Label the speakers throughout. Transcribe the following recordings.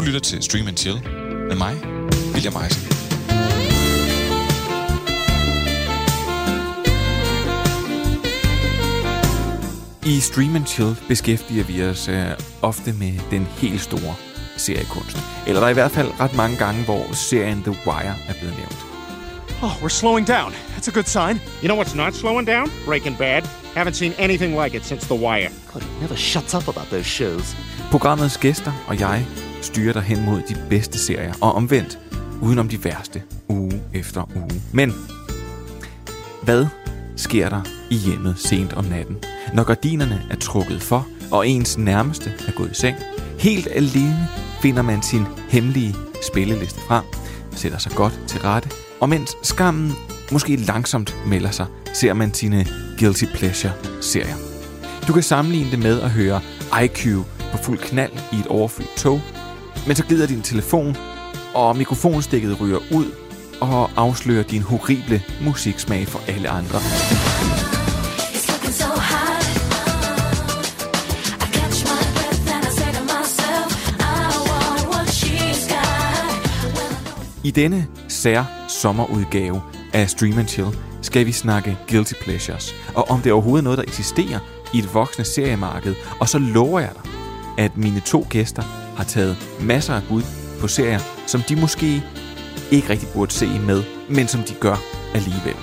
Speaker 1: Du lytter til Stream and Chill med mig, William Eisen.
Speaker 2: I Stream and Chill beskæftiger vi os øh, ofte med den helt store seriekunst. Eller der er i hvert fald ret mange gange, hvor serien The Wire er blevet nævnt.
Speaker 3: Oh, we're slowing down. That's a good sign.
Speaker 4: You know what's not slowing down? Breaking Bad. Haven't seen anything like it since The Wire.
Speaker 5: God, never shuts up about those shows.
Speaker 2: Programmets gæster og jeg styrer dig hen mod de bedste serier, og omvendt, udenom de værste, uge efter uge. Men, hvad sker der i hjemmet sent om natten, når gardinerne er trukket for, og ens nærmeste er gået i seng? Helt alene finder man sin hemmelige spilleliste frem, sætter sig godt til rette, og mens skammen måske langsomt melder sig, ser man sine Guilty Pleasure-serier. Du kan sammenligne det med at høre IQ på fuld knald i et overfyldt tog, men så glider din telefon, og mikrofonstikket ryger ud og afslører din horrible musiksmag for alle andre.
Speaker 6: I. I
Speaker 2: denne sær sommerudgave af Stream and Chill skal vi snakke Guilty Pleasures, og om det er overhovedet noget, der eksisterer i et voksende seriemarked. Og så lover jeg dig, at mine to gæster har taget masser af bud på serier, som de måske ikke rigtig burde se med, men som de gør alligevel.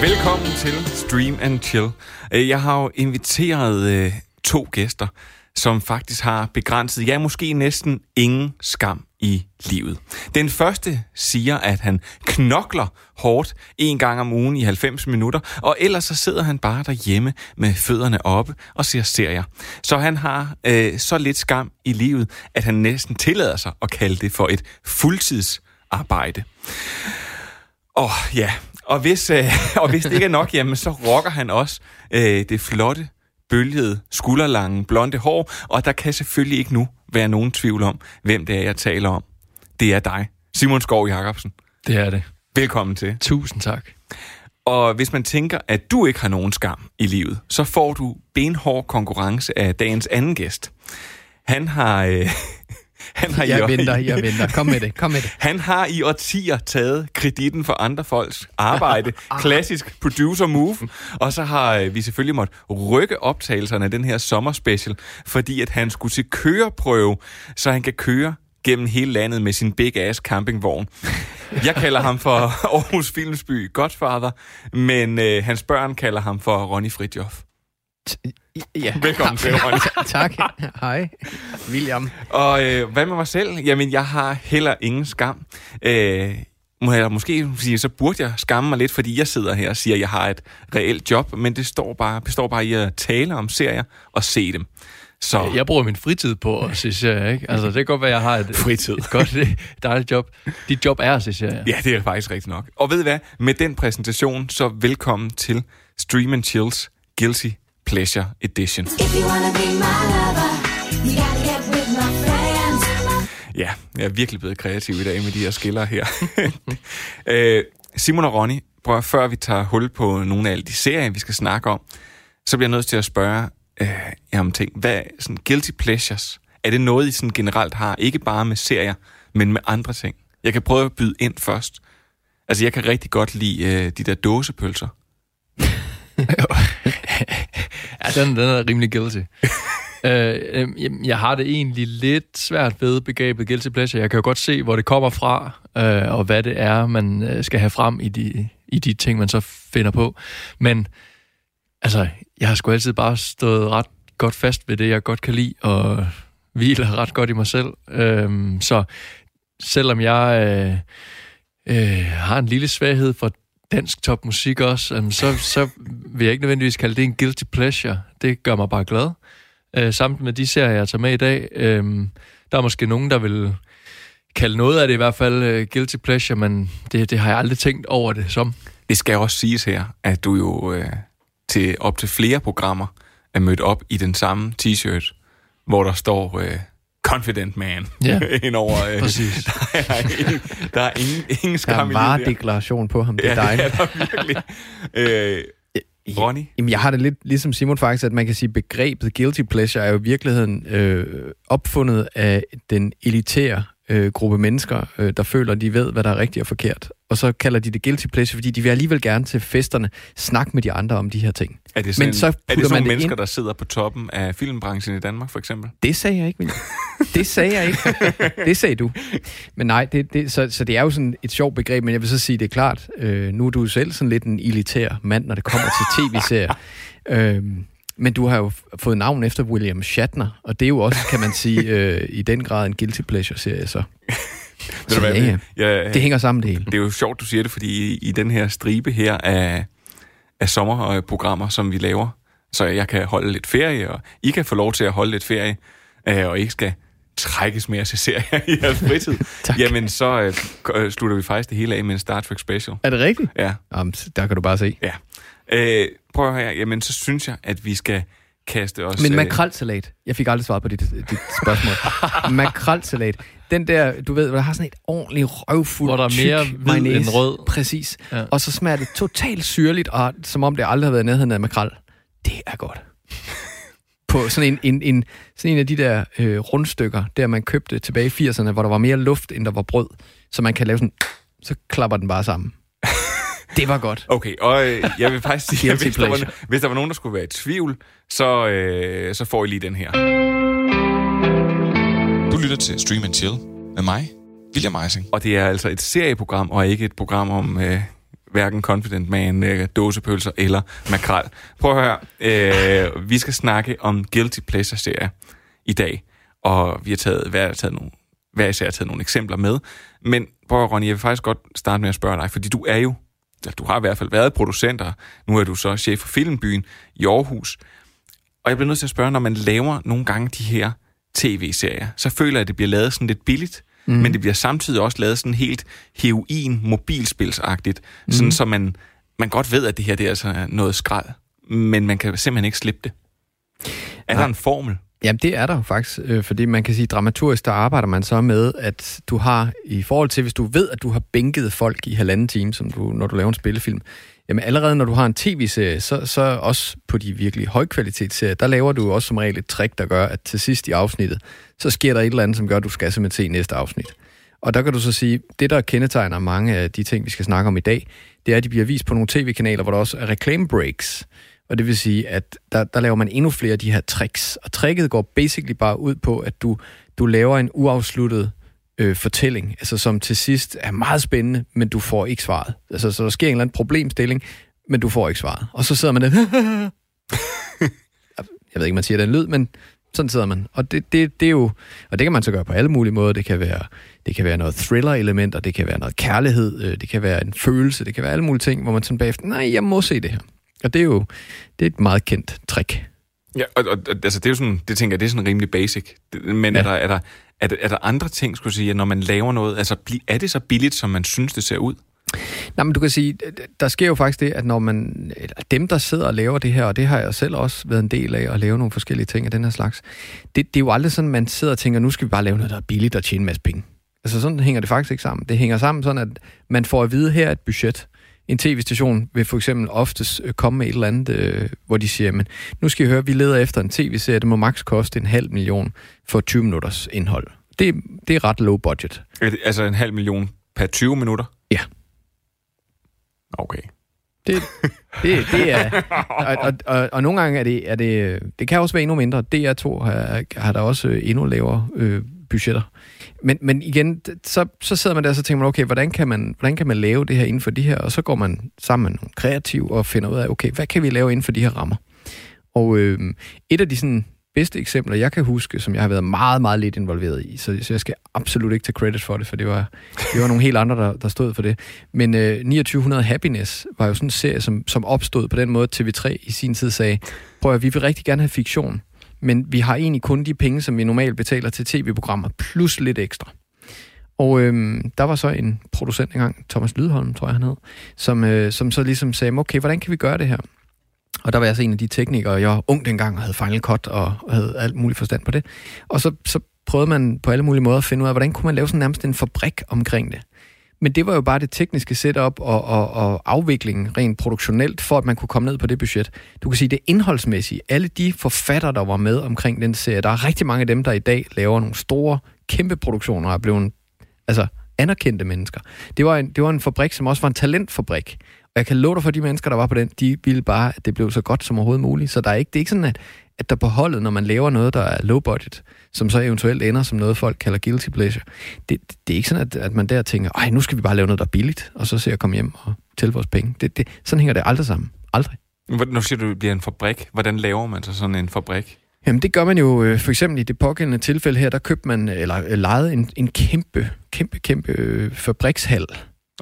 Speaker 2: Velkommen til Stream and Chill. Øh, jeg har jo inviteret øh, to gæster, som faktisk har begrænset, ja måske næsten ingen skam i livet. Den første siger, at han knokler hårdt en gang om ugen i 90 minutter, og ellers så sidder han bare derhjemme med fødderne oppe og ser serier. Så han har øh, så lidt skam i livet, at han næsten tillader sig at kalde det for et fuldtidsarbejde. Og ja, og hvis, øh, og hvis det ikke er nok, jamen, så rocker han også øh, det flotte, bølgede, skulderlange, blonde hår, og der kan selvfølgelig ikke nu være nogen tvivl om, hvem det er, jeg taler om. Det er dig, Simon Skov Jacobsen.
Speaker 7: Det er det.
Speaker 2: Velkommen til.
Speaker 7: Tusind tak.
Speaker 2: Og hvis man tænker, at du ikke har nogen skam i livet, så får du benhård konkurrence af dagens anden gæst. Han har... Øh, han har i
Speaker 7: Jeg
Speaker 2: år-
Speaker 7: venter, jeg venter. Kom med det, kom med det.
Speaker 2: Han har i årtier taget kreditten for andre folks arbejde. Klassisk producer move. Og så har øh, vi selvfølgelig måtte rykke optagelserne af den her sommerspecial, fordi at han skulle til køreprøve, så han kan køre gennem hele landet med sin big ass campingvogn. Jeg kalder ham for Aarhus Filmsby Godfather, men øh, hans børn kalder ham for Ronny Fridjof.
Speaker 7: Ja.
Speaker 2: Velkommen til, Ronny.
Speaker 7: tak. Hej. William.
Speaker 2: Og øh, hvad med mig selv? Jamen, jeg har heller ingen skam. Øh, må jeg måske sige, så burde jeg skamme mig lidt, fordi jeg sidder her og siger, at jeg har et reelt job, men det står bare, består bare i at tale om serier og se dem. Så
Speaker 7: Jeg bruger min fritid på at se serier, ikke? Altså, det kan godt være, jeg har et,
Speaker 2: Fritid.
Speaker 7: et godt, et dejligt job. Dit job er at se serier.
Speaker 2: ja, det er faktisk rigtigt nok. Og ved I hvad? Med den præsentation, så velkommen til Stream and Chills Guilty Pleasure Edition.
Speaker 6: Lover.
Speaker 2: Ja, jeg er virkelig blevet kreativ i dag med de her skiller her. øh, Simon og Ronny, prøv, at- før vi tager hul på nogle af alle de serier, vi skal snakke om, så bliver jeg nødt til at spørge øh, jer om ting. Hvad er sådan guilty pleasures? Er det noget, I sådan generelt har? Ikke bare med serier, men med andre ting? Jeg kan prøve at byde ind først. Altså, jeg kan rigtig godt lide øh, de der dåsepølser.
Speaker 7: Ja, den, den er rimelig guilty. øh, øh, jamen, jeg har det egentlig lidt svært ved begrebet guilty pleasure. Jeg kan jo godt se, hvor det kommer fra, øh, og hvad det er, man øh, skal have frem i de, i de ting, man så finder på. Men altså, jeg har sgu altid bare stået ret godt fast ved det, jeg godt kan lide, og hviler ret godt i mig selv. Øh, så selvom jeg øh, øh, har en lille svaghed for dansk topmusik også, um, så, så vil jeg ikke nødvendigvis kalde det en guilty pleasure. Det gør mig bare glad. Øh, uh, samt med de serier, jeg tager med i dag, um, der er måske nogen, der vil kalde noget af det i hvert fald uh, guilty pleasure, men det, det har jeg aldrig tænkt over det som.
Speaker 2: Det skal også siges her, at du jo øh, til op til flere programmer er mødt op i den samme t-shirt, hvor der står øh, Confident Man
Speaker 7: Ja.
Speaker 2: ind over. Øh,
Speaker 7: Præcis.
Speaker 2: der er ingen, der er ingen, ingen
Speaker 8: Der
Speaker 2: skam
Speaker 8: er
Speaker 2: i livet der.
Speaker 8: varedeklaration på ham, det er
Speaker 2: Ja, det er der virkelig. øh, Ronny?
Speaker 8: Jamen, jeg har det lidt ligesom Simon faktisk, at man kan sige, at begrebet guilty pleasure er jo i virkeligheden øh, opfundet af den elitære øh, gruppe mennesker, øh, der føler, at de ved, hvad der er rigtigt og forkert. Og så kalder de det guilty pleasure, fordi de vil alligevel gerne til festerne snakke med de andre om de her ting.
Speaker 2: Er det sådan,
Speaker 8: Men så
Speaker 2: er det sådan
Speaker 8: man
Speaker 2: nogle mennesker,
Speaker 8: ind-
Speaker 2: der sidder på toppen af filmbranchen i Danmark, for eksempel?
Speaker 8: Det sagde jeg ikke, William. Det sagde jeg ikke. Det sagde du. Men nej, det, det, så, så det er jo sådan et sjovt begreb, men jeg vil så sige, det er klart, øh, nu er du selv sådan lidt en elitær mand, når det kommer til tv-serier. øhm, men du har jo fået navn efter William Shatner, og det er jo også, kan man sige, øh, i den grad en guilty pleasure-serie, så.
Speaker 2: Ved du hvad,
Speaker 8: ja, ja.
Speaker 2: Jeg,
Speaker 8: Det hænger sammen det hele.
Speaker 2: Det er jo sjovt, du siger det, fordi i, i den her stribe her af, af sommerprogrammer, som vi laver, så jeg kan holde lidt ferie, og I kan få lov til at holde lidt ferie, øh, og ikke skal trækkes mere til serier i jeres fritid, jamen så øh, øh, slutter vi faktisk det hele af med en Star Trek special.
Speaker 8: Er det rigtigt?
Speaker 2: Ja,
Speaker 8: Jamen, der kan du bare se.
Speaker 2: ja. Øh, prøv at høre her, jamen så synes jeg, at vi skal kaste os...
Speaker 8: Men
Speaker 2: øh,
Speaker 8: makrelsalat. Jeg fik aldrig svaret på dit, dit spørgsmål. makrelsalat. Den der, du ved, der har sådan et ordentligt røvfuld
Speaker 7: Hvor der er mere hvid
Speaker 8: mayonnaise.
Speaker 7: end rød.
Speaker 8: Præcis. Ja. Og så smager det totalt syrligt, og som om det aldrig har været i nærheden af makrel. Det er godt. På sådan en, en, en, sådan en af de der øh, rundstykker, der man købte tilbage i 80'erne, hvor der var mere luft, end der var brød. Så man kan lave sådan, så klapper den bare sammen. Det var godt.
Speaker 2: Okay, og øh, jeg vil faktisk sige, at
Speaker 8: Guilty
Speaker 2: hvis der, var,
Speaker 8: pleasure.
Speaker 2: hvis der var nogen, der skulle være i tvivl, så, øh, så får I lige den her.
Speaker 1: Du lytter til Stream and Chill med mig, William Eising.
Speaker 2: Og det er altså et serieprogram, og ikke et program om øh, hverken Confident Man, øh, dåsepølser eller makrel. Prøv at høre, øh, vi skal snakke om Guilty Pleasure-serier i dag, og vi har taget, hver, taget nogle, hver især taget nogle eksempler med. Men prøv at høre, Ronny, jeg vil faktisk godt starte med at spørge dig, fordi du er jo, du har i hvert fald været producent, og nu er du så chef for Filmbyen i Aarhus. Og jeg bliver nødt til at spørge, når man laver nogle gange de her tv-serier, så føler jeg, at det bliver lavet sådan lidt billigt, mm. men det bliver samtidig også lavet sådan helt heroin mobilspilsagtigt, mm. sådan så man, man godt ved, at det her det er altså noget skrald, men man kan simpelthen ikke slippe det. Er
Speaker 8: Nej.
Speaker 2: der en formel?
Speaker 8: Jamen, det er der jo faktisk, øh, fordi man kan sige, dramaturgisk, der arbejder man så med, at du har, i forhold til, hvis du ved, at du har bænket folk i halvanden time, som du, når du laver en spillefilm, jamen allerede når du har en tv-serie, så, så også på de virkelig højkvalitetsserier, der laver du også som regel et trick, der gør, at til sidst i afsnittet, så sker der et eller andet, som gør, at du skal simpelthen se næste afsnit. Og der kan du så sige, det der kendetegner mange af de ting, vi skal snakke om i dag, det er, at de bliver vist på nogle tv-kanaler, hvor der også er reklame breaks. Og det vil sige, at der, der laver man endnu flere af de her tricks. Og tricket går basically bare ud på, at du, du laver en uafsluttet øh, fortælling, altså som til sidst er meget spændende, men du får ikke svaret. Altså, så der sker en eller anden problemstilling, men du får ikke svaret. Og så sidder man der... jeg ved ikke, man siger den lyd, men sådan sidder man. Og det, det, det er jo, og det kan man så gøre på alle mulige måder. Det kan være, det kan være noget thriller-elementer, det kan være noget kærlighed, øh, det kan være en følelse, det kan være alle mulige ting, hvor man sådan bagefter, nej, jeg må se det her. Og det er jo det er et meget kendt trick.
Speaker 2: Ja, og, og altså, det er jo sådan, det tænker jeg, det er sådan rimelig basic. Men ja. Er, der, er, der, er, der, er der andre ting, skulle jeg sige, når man laver noget, altså er det så billigt, som man synes, det ser ud?
Speaker 8: Nej, men du kan sige, der sker jo faktisk det, at når man, eller dem, der sidder og laver det her, og det har jeg selv også været en del af, at lave nogle forskellige ting af den her slags, det, det er jo aldrig sådan, man sidder og tænker, nu skal vi bare lave noget, der er billigt og tjene en masse penge. Altså sådan hænger det faktisk ikke sammen. Det hænger sammen sådan, at man får at vide, her er et budget. En tv-station vil for eksempel oftest øh, komme med et eller andet, øh, hvor de siger, men nu skal I høre, vi leder efter en tv-serie, det må maks koste en halv million for 20 minutters indhold. Det, det er ret low budget.
Speaker 2: Altså en halv million per 20 minutter?
Speaker 8: Ja.
Speaker 2: Okay.
Speaker 8: Det, det, det er... Og, og, og, og nogle gange er det, er det... Det kan også være endnu mindre. DR2 har, har der også endnu lavere øh, budgetter. Men, men igen, så, så sidder man der og så tænker man, okay, hvordan kan man, hvordan kan man lave det her inden for de her? Og så går man sammen med nogle kreative og finder ud af, okay, hvad kan vi lave inden for de her rammer? Og øh, et af de sådan, bedste eksempler, jeg kan huske, som jeg har været meget, meget lidt involveret i, så, så jeg skal absolut ikke tage credit for det, for det var, det var nogle helt andre, der, der stod for det. Men øh, 2900 Happiness var jo sådan en serie, som, som opstod på den måde, TV3 i sin tid sagde, prøv at vi vil rigtig gerne have fiktion, men vi har egentlig kun de penge, som vi normalt betaler til tv-programmer, plus lidt ekstra. Og øhm, der var så en producent engang, Thomas Lydholm, tror jeg han hed, som, øh, som så ligesom sagde, okay, hvordan kan vi gøre det her? Og der var jeg så en af de teknikere, jeg var ung dengang og havde Final Cut og havde alt muligt forstand på det. Og så, så prøvede man på alle mulige måder at finde ud af, hvordan kunne man lave sådan nærmest en fabrik omkring det. Men det var jo bare det tekniske setup og, og, og afviklingen rent produktionelt, for at man kunne komme ned på det budget. Du kan sige, det indholdsmæssige. Alle de forfattere, der var med omkring den serie, der er rigtig mange af dem, der i dag laver nogle store, kæmpe produktioner, og er blevet altså, anerkendte mennesker. Det var, en, det var en fabrik, som også var en talentfabrik. Og jeg kan love dig for, de mennesker, der var på den, de ville bare, at det blev så godt som overhovedet muligt. Så der er ikke, det er ikke sådan, at, at der på holdet, når man laver noget, der er low budget, som så eventuelt ender som noget, folk kalder guilty pleasure, det, det er ikke sådan, at, at man der tænker, ej, nu skal vi bare lave noget, der er billigt, og så ser jeg komme hjem og tælle vores penge. Det, det, sådan hænger det aldrig sammen. Aldrig.
Speaker 2: Nu siger du, det bliver en fabrik. Hvordan laver man så sådan en fabrik?
Speaker 8: Jamen det gør man jo øh, for eksempel i det pågældende tilfælde her, der købte man, eller øh, lejede en, en kæmpe, kæmpe, kæmpe øh, fabrikshal.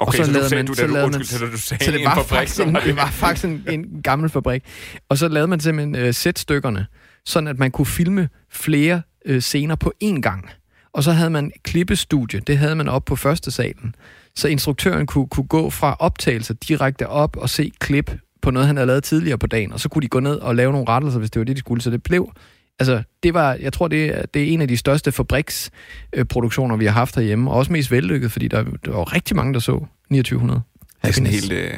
Speaker 2: Okay,
Speaker 8: så
Speaker 2: så,
Speaker 8: lavede
Speaker 2: sagde,
Speaker 8: man-
Speaker 2: du,
Speaker 8: så lavede man-
Speaker 2: så du sagde
Speaker 8: Så det var,
Speaker 2: fabrik,
Speaker 8: faktisk en, det var faktisk en, en gammel fabrik. Og så lavede man simpelthen øh, sætstykkerne, sådan at man kunne filme flere øh, scener på én gang. Og så havde man klippestudie, det havde man op på første salen. Så instruktøren kunne, kunne gå fra optagelser direkte op og se klip på noget, han havde lavet tidligere på dagen, og så kunne de gå ned og lave nogle rettelser, hvis det var det, de skulle. Så det blev, altså, det var, jeg tror, det er, det er en af de største fabriksproduktioner, vi har haft herhjemme, og også mest vellykket, fordi der, der var rigtig mange, der så 2900.
Speaker 2: Det er sådan helt, øh,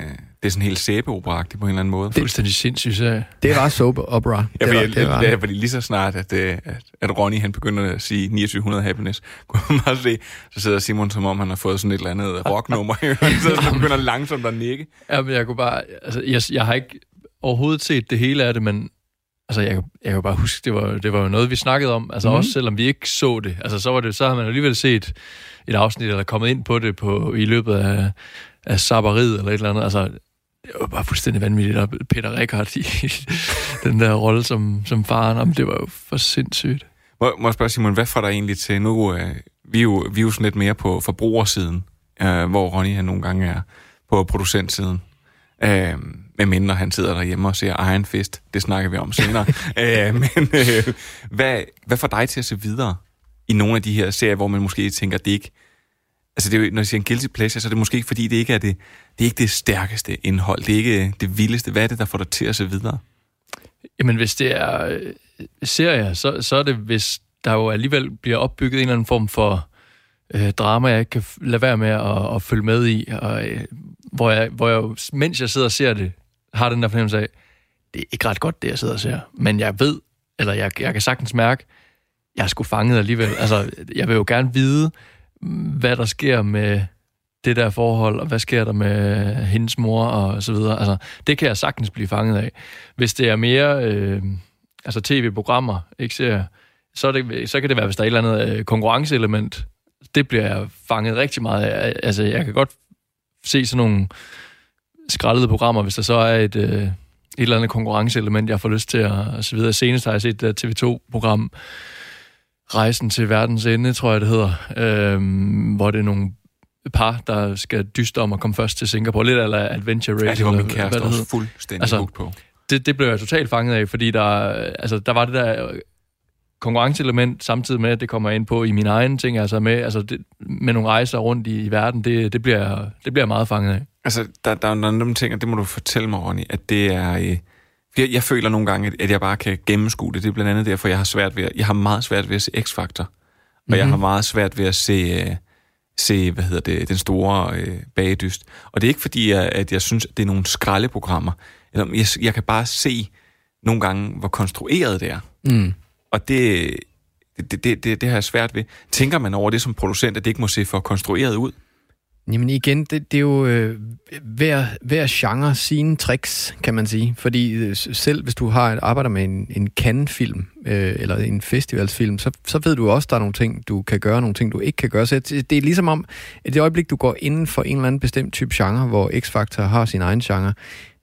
Speaker 2: det er sådan helt sæbeopera-agtigt på en eller anden måde.
Speaker 7: Fuldstændig sindssygt serie.
Speaker 8: Det var soap opera.
Speaker 2: Ja,
Speaker 8: det,
Speaker 2: fordi,
Speaker 8: var, det var,
Speaker 2: det, fordi lige så snart, at, øh, at, at Ronny han begynder at sige 2900 happiness, kunne man bare se, så sidder Simon som om han har fået sådan et eller andet rocknummer i ørerne, så han begynder langsomt at nikke.
Speaker 7: Ja, men jeg kunne bare... Altså, jeg, jeg har ikke overhovedet set det hele af det, men altså, jeg, jeg kan bare huske, det var, det var jo noget, vi snakkede om. Altså,
Speaker 8: Mhm.
Speaker 7: mm. også selvom vi ikke så det. Altså, så, var det, så har man alligevel set et afsnit, eller kommet ind på det på, i løbet af, af sabberiet, eller et eller andet. Altså, det var bare fuldstændig vanvittigt. Og Peter Rickard i den der rolle som, som faren, jamen, det var jo for sindssygt.
Speaker 2: Må, må jeg spørge Simon, hvad får dig egentlig til nu? Øh, vi, er jo, vi er jo sådan lidt mere på forbrugersiden, øh, hvor Ronny han nogle gange er på producentsiden. Øh, med mindre han sidder derhjemme og ser Iron Fist. Det snakker vi om senere. øh, men øh, hvad, hvad får dig til at se videre i nogle af de her serier, hvor man måske tænker, det ikke... Altså, det er jo, når jeg siger en guilty pleasure, så er det måske ikke, fordi det ikke er det, det, er ikke det stærkeste indhold. Det er ikke det vildeste. Hvad er det, der får dig til at se videre?
Speaker 7: Jamen, hvis det er øh, serier, så, så er det, hvis der jo alligevel bliver opbygget en eller anden form for øh, drama, jeg ikke kan lade være med at, at følge med i, og, øh, hvor, jeg, hvor jeg, mens jeg sidder og ser det, har den der fornemmelse af, det er ikke ret godt, det jeg sidder og ser, men jeg ved, eller jeg, jeg kan sagtens mærke, jeg er sgu fanget alligevel. Altså, jeg vil jo gerne vide, hvad der sker med det der forhold, og hvad sker der med hendes mor, og så videre. Altså, det kan jeg sagtens blive fanget af. Hvis det er mere øh, altså tv-programmer, ikke serier, så, det, så kan det være, hvis der er et eller andet øh, konkurrenceelement. Det bliver jeg fanget rigtig meget af. Altså, jeg kan godt se sådan nogle skrællede programmer, hvis der så er et, øh, et eller andet konkurrenceelement, jeg får lyst til at og så videre. Senest har jeg set det der TV2-program, Rejsen til verdens ende, tror jeg det hedder, øh, hvor det er nogle par, der skal dyste om at komme først til Singapore. Lidt eller Adventure Race.
Speaker 2: Ja, det var
Speaker 7: eller
Speaker 2: min kæreste
Speaker 7: det
Speaker 2: også fuldstændig
Speaker 7: altså,
Speaker 2: på.
Speaker 7: det, det blev jeg totalt fanget af, fordi der, altså, der var det der konkurrenceelement, samtidig med, at det kommer ind på i mine egne ting, altså med, altså det, med nogle rejser rundt i, i verden, det, det, bliver, det bliver meget fanget af.
Speaker 2: Altså, der, der er nogle ting, og det må du fortælle mig, Ronny, at det er... Øh, jeg, jeg føler nogle gange, at, jeg bare kan gennemskue det. Det er blandt andet derfor, jeg har svært ved at, jeg har meget svært ved at se X-Factor. Og mm-hmm. jeg har meget svært ved at se, øh, se hvad hedder det, den store øh, bagedyst. Og det er ikke fordi, jeg, at jeg synes, at det er nogle skraldeprogrammer. Eller, jeg, jeg kan bare se nogle gange, hvor konstrueret det er.
Speaker 8: Mm.
Speaker 2: Og det, det, det, det, det har jeg svært ved. Tænker man over det som producent, at det ikke må se for konstrueret ud?
Speaker 8: Jamen igen, det, det er jo øh, hver, hver genre sine tricks, kan man sige. Fordi øh, selv hvis du har arbejder med en, en Cannes-film, øh, eller en festivalsfilm, så, så ved du også, at der er nogle ting, du kan gøre, nogle ting, du ikke kan gøre. Så det, det er ligesom om, at det øjeblik, du går inden for en eller anden bestemt type genre, hvor X-Factor har sin egen genre,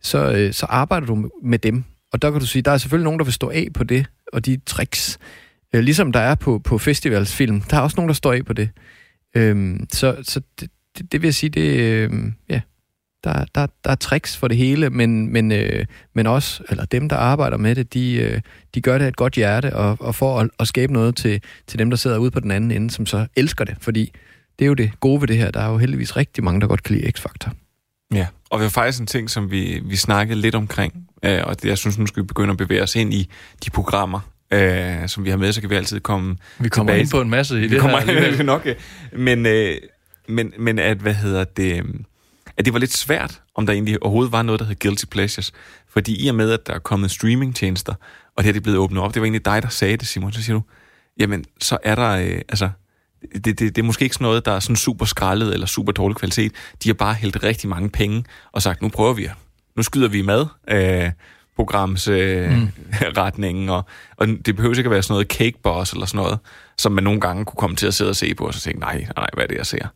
Speaker 8: så, øh, så arbejder du med dem. Og der kan du sige, der er selvfølgelig nogen, der vil stå af på det, og de tricks. Øh, ligesom der er på, på festivalsfilm, der er også nogen, der står af på det. Øh, så så det, det, det vil jeg sige, det, øh, ja, der, der, der er tricks for det hele, men, men, øh, men også, eller dem, der arbejder med det, de, øh, de gør det af et godt hjerte, og, og for at, at skabe noget til, til dem, der sidder ude på den anden ende, som så elsker det, fordi det er jo det gode ved det her. Der er jo heldigvis rigtig mange, der godt kan lide X-Factor.
Speaker 2: Ja, og det var faktisk en ting, som vi, vi snakkede lidt omkring, øh, og det, jeg synes, nu skal vi begynde at bevæge os ind i de programmer, øh, som vi har med, så kan vi altid komme
Speaker 7: Vi kommer
Speaker 2: tilbage
Speaker 7: ind på en masse i
Speaker 2: vi
Speaker 7: det
Speaker 2: kommer
Speaker 7: her. alligevel.
Speaker 2: nok. øh, Men øh, men, men at, hvad hedder det, øhm, at det var lidt svært, om der egentlig overhovedet var noget, der hed Guilty Pleasures. Fordi i og med, at der er kommet streamingtjenester, og det her det er blevet åbnet op, det var egentlig dig, der sagde det, Simon, så siger du, jamen, så er der, øh, altså, det, det, det er måske ikke sådan noget, der er sådan super skrællet eller super dårlig kvalitet. De har bare hældt rigtig mange penge og sagt, nu prøver vi. Nu skyder vi med øh, programs øh, mm. retningen, og, og det behøver ikke at være sådan noget cake boss eller sådan noget, som man nogle gange kunne komme til at sidde og se på, og så tænke, nej, nej, hvad er det, jeg ser?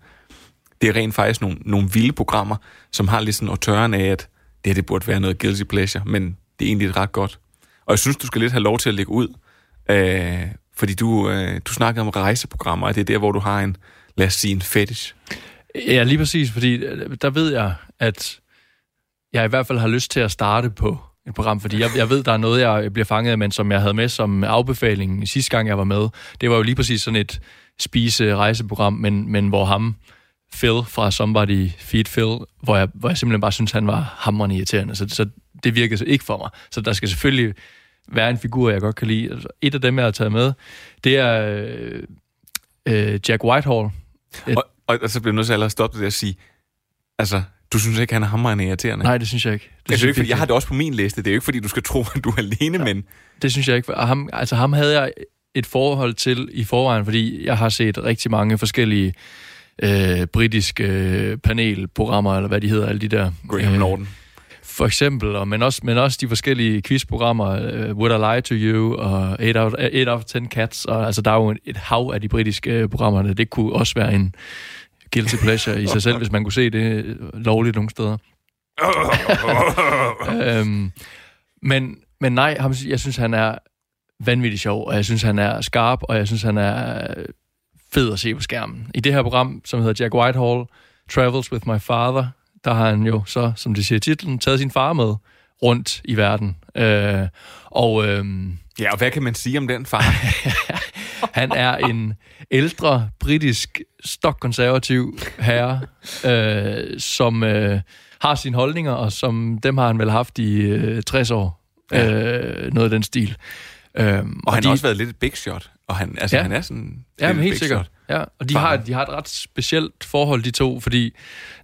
Speaker 2: Det er rent faktisk nogle, nogle vilde programmer, som har lidt sådan autøren af, at det her det burde være noget guilty pleasure, men det er egentlig ret godt. Og jeg synes, du skal lidt have lov til at lægge ud, øh, fordi du, øh, du snakkede om rejseprogrammer, og det er der, hvor du har en, lad os sige, en fetish.
Speaker 7: Ja, lige præcis, fordi øh, der ved jeg, at jeg i hvert fald har lyst til at starte på et program, fordi jeg, jeg ved, der er noget, jeg bliver fanget af, men som jeg havde med som afbefaling sidste gang, jeg var med. Det var jo lige præcis sådan et spise-rejseprogram, men, men hvor ham, Phil fra Somebody Feed Phil, hvor jeg, hvor jeg simpelthen bare synes, han var hammerende irriterende. Så, så det virkede så ikke for mig. Så der skal selvfølgelig være en figur, jeg godt kan lide. Altså, Et af dem, jeg har taget med, det er øh, øh, Jack Whitehall. Et-
Speaker 2: Og, og, og så bliver jeg nødt til at stoppe det og sige, altså, du synes ikke, han er hammerende irriterende?
Speaker 7: Nej, det synes jeg ikke. Det
Speaker 2: Det er
Speaker 7: synes
Speaker 2: jo ikke, fordi jeg har det også på min liste. Det er jo ikke, fordi du skal tro, at du er alene, men...
Speaker 7: Det synes jeg ikke. Og ham, altså ham havde jeg et forhold til i forvejen, fordi jeg har set rigtig mange forskellige øh, britiske øh, panelprogrammer, eller hvad de hedder, alle de der.
Speaker 2: Graham
Speaker 7: øh,
Speaker 2: Norton.
Speaker 7: For eksempel, og, men, også, men også de forskellige quizprogrammer, øh, Would I Lie to You, og 8 out, 8 out of 10 Cats, og altså der er jo et, hav af de britiske øh, programmer, det kunne også være en guilty pleasure i sig selv, hvis man kunne se det øh, lovligt nogle steder. øhm, men, men nej, ham, jeg synes, han er vanvittigt sjov, og jeg synes, han er skarp, og jeg synes, han er fed at se på skærmen. I det her program, som hedder Jack Whitehall, Travels with my father, der har han jo så, som det siger titlen, taget sin far med rundt i verden. Øh, og øh,
Speaker 2: Ja, og hvad kan man sige om den far?
Speaker 7: han er en ældre, britisk, stokkonservativ herre, øh, som øh, har sine holdninger, og som dem har han vel haft i øh, 60 år.
Speaker 2: Ja.
Speaker 7: Øh, noget af den stil. Øhm,
Speaker 2: Og han
Speaker 7: de-
Speaker 2: har også været lidt et big shot. Og han, altså,
Speaker 7: Ja.
Speaker 2: han er sådan...
Speaker 7: Ja, men helt sikkert.
Speaker 2: shot.
Speaker 7: Ja, og de har, de har et ret specielt forhold, de to, fordi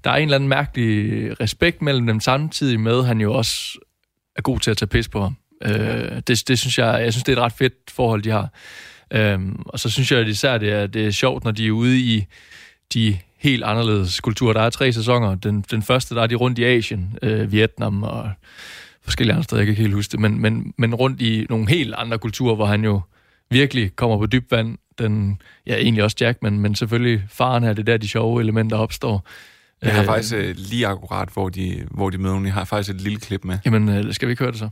Speaker 7: der er en eller anden mærkelig respekt mellem dem, samtidig med, at han jo også er god til at tage pis på ham. Øh, det, det synes jeg, jeg synes, det er et ret fedt forhold, de har. Øhm, og så synes jeg at især, det er, det er sjovt, når de er ude i de helt anderledes kulturer. Der er tre sæsoner. Den, den første, der er de rundt i Asien, øh, Vietnam og forskellige andre steder, jeg kan ikke helt huske det, men, men, men rundt i nogle helt andre kulturer, hvor han jo virkelig kommer på dybt vand. Den, ja, egentlig også Jack, men, men selvfølgelig faren her, det er der, de sjove elementer opstår.
Speaker 2: Jeg har
Speaker 7: Øh,
Speaker 2: faktisk øh, lige akkurat, hvor de, hvor de møder nogen. Jeg har faktisk et lille klip med.
Speaker 7: Jamen, øh, skal vi ikke høre det så?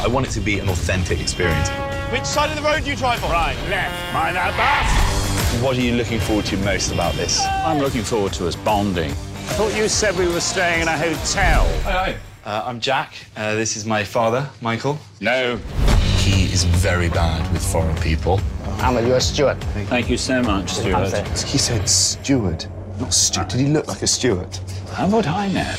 Speaker 9: I want it to be an authentic experience.
Speaker 3: Which side of the road do you drive on? Right, left. Mind that bus.
Speaker 9: What are you looking forward to most about this?
Speaker 10: I'm looking forward to us bonding.
Speaker 3: I thought you said we were staying in a hotel.
Speaker 9: Uh, I'm Jack. Uh, this is my father, Michael.
Speaker 10: No,
Speaker 9: He is very bad with foreign people.
Speaker 4: I'm a US steward.
Speaker 10: thank you so much, Stuart.
Speaker 11: He said steward, not steward. Did he look like a steward?
Speaker 10: How would I know?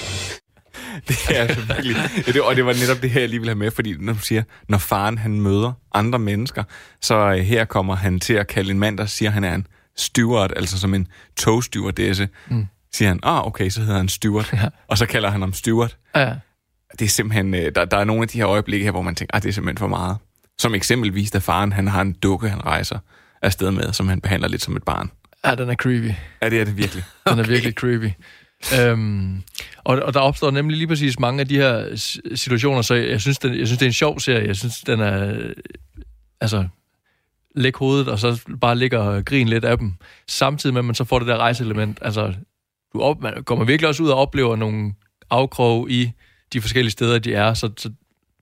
Speaker 2: Det er altså virkelig... Ja, det, og det var netop det her, jeg lige ville have med, fordi når du siger, når faren han møder andre mennesker, så øh, her kommer han til at kalde en mand, der siger, han er en steward, altså som en togstewardesse. Mm. Siger han, ah, okay, så hedder han steward. Ja. Og så kalder han ham steward.
Speaker 7: Ja,
Speaker 2: Det er simpelthen, øh, der, der er nogle af de her øjeblikke her, hvor man tænker, ah, det er simpelthen for meget. Som eksempelvis, da faren han har en dukke, han rejser afsted med, som han behandler lidt som et barn.
Speaker 7: ja den er creepy.
Speaker 2: Ja, det er det virkelig.
Speaker 7: Den er virkelig creepy. Øhm, og, og der opstår nemlig lige præcis mange af de her situationer, så jeg synes, den, jeg synes, det er en sjov serie. Jeg synes, den er... Altså, læg hovedet, og så bare ligge og grine lidt af dem. Samtidig med, at man så får det der rejseelement. Altså, du op, man kommer virkelig også ud og oplever nogle afkrog i de forskellige steder, de er. Så, så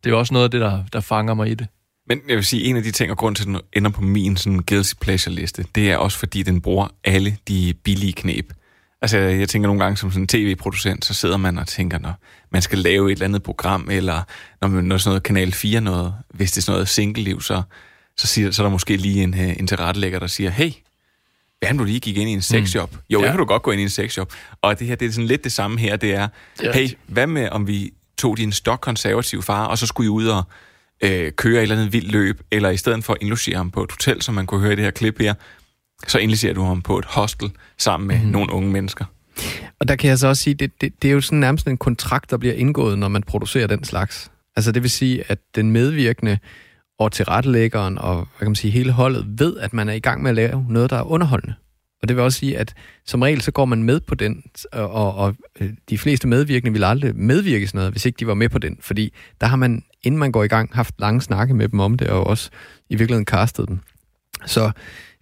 Speaker 7: det er også noget af det, der, der fanger mig i det.
Speaker 2: Men jeg vil sige, en af de ting, og grund til, at den ender på min sådan guilty pleasure liste, det er også, fordi den bruger alle de billige knep. Altså, jeg tænker nogle gange som sådan en tv-producent, så sidder man og tænker, når man skal lave et eller andet program, eller når man når sådan noget Kanal 4 noget, hvis det er sådan noget single-liv, så, så, siger, så er der måske lige en, øh, en tilrettelægger, der siger, hey, hvad om du lige gik ind i en sexshop? Mm. Jo, ja.
Speaker 7: Ja.
Speaker 2: jeg kan du godt gå ind i en sexshop. Og det her, det er sådan lidt det samme her, det er,
Speaker 7: er
Speaker 2: hey, hvad med om vi tog din stok-konservative far, og så skulle I ud og øh, køre et eller andet vildt løb, eller i stedet for indlogere ham på et hotel, som man kunne høre i det her klip her, så indlæser du ham på et hostel sammen med mm. nogle unge mennesker.
Speaker 8: Og der kan jeg så også sige, det, det, det er jo sådan nærmest en kontrakt, der bliver indgået, når man producerer den slags. Altså det vil sige, at den medvirkende og tilrettelæggeren og hvad kan man sige, hele holdet ved, at man er i gang med at lave noget, der er underholdende. Og det vil også sige, at som regel så går man med på den, og, og, øh, de fleste medvirkende vil aldrig medvirke sådan noget, hvis ikke de var med på den. Fordi der har man, inden man går i gang, haft lange snakke med dem om det, og også i virkeligheden castet dem. Så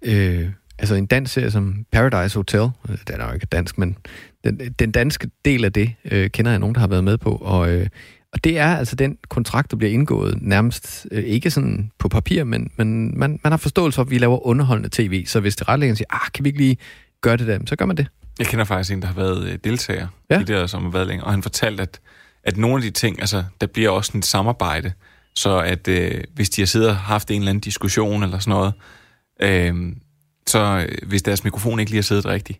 Speaker 8: øh, altså en dansk serie som Paradise Hotel, øh, den er jo ikke dansk, men den, den danske del af det øh, kender jeg nogen, der har været med på, og, øh, og det er altså den kontrakt, der bliver indgået nærmest øh, ikke sådan på papir, men, men man, man har forståelse for, at vi laver underholdende tv, så hvis det retlæggende siger, ah, kan vi ikke lige gøre det der, så gør man det.
Speaker 2: Jeg kender faktisk en, der har været øh, deltager
Speaker 8: Ja.
Speaker 2: i det der, som har været længe, og han fortalte, at, at nogle af de ting, altså, der bliver også et samarbejde, så at øh, hvis de har siddet og haft en eller anden diskussion eller sådan noget, øh, så øh, hvis deres mikrofon ikke lige har siddet rigtigt,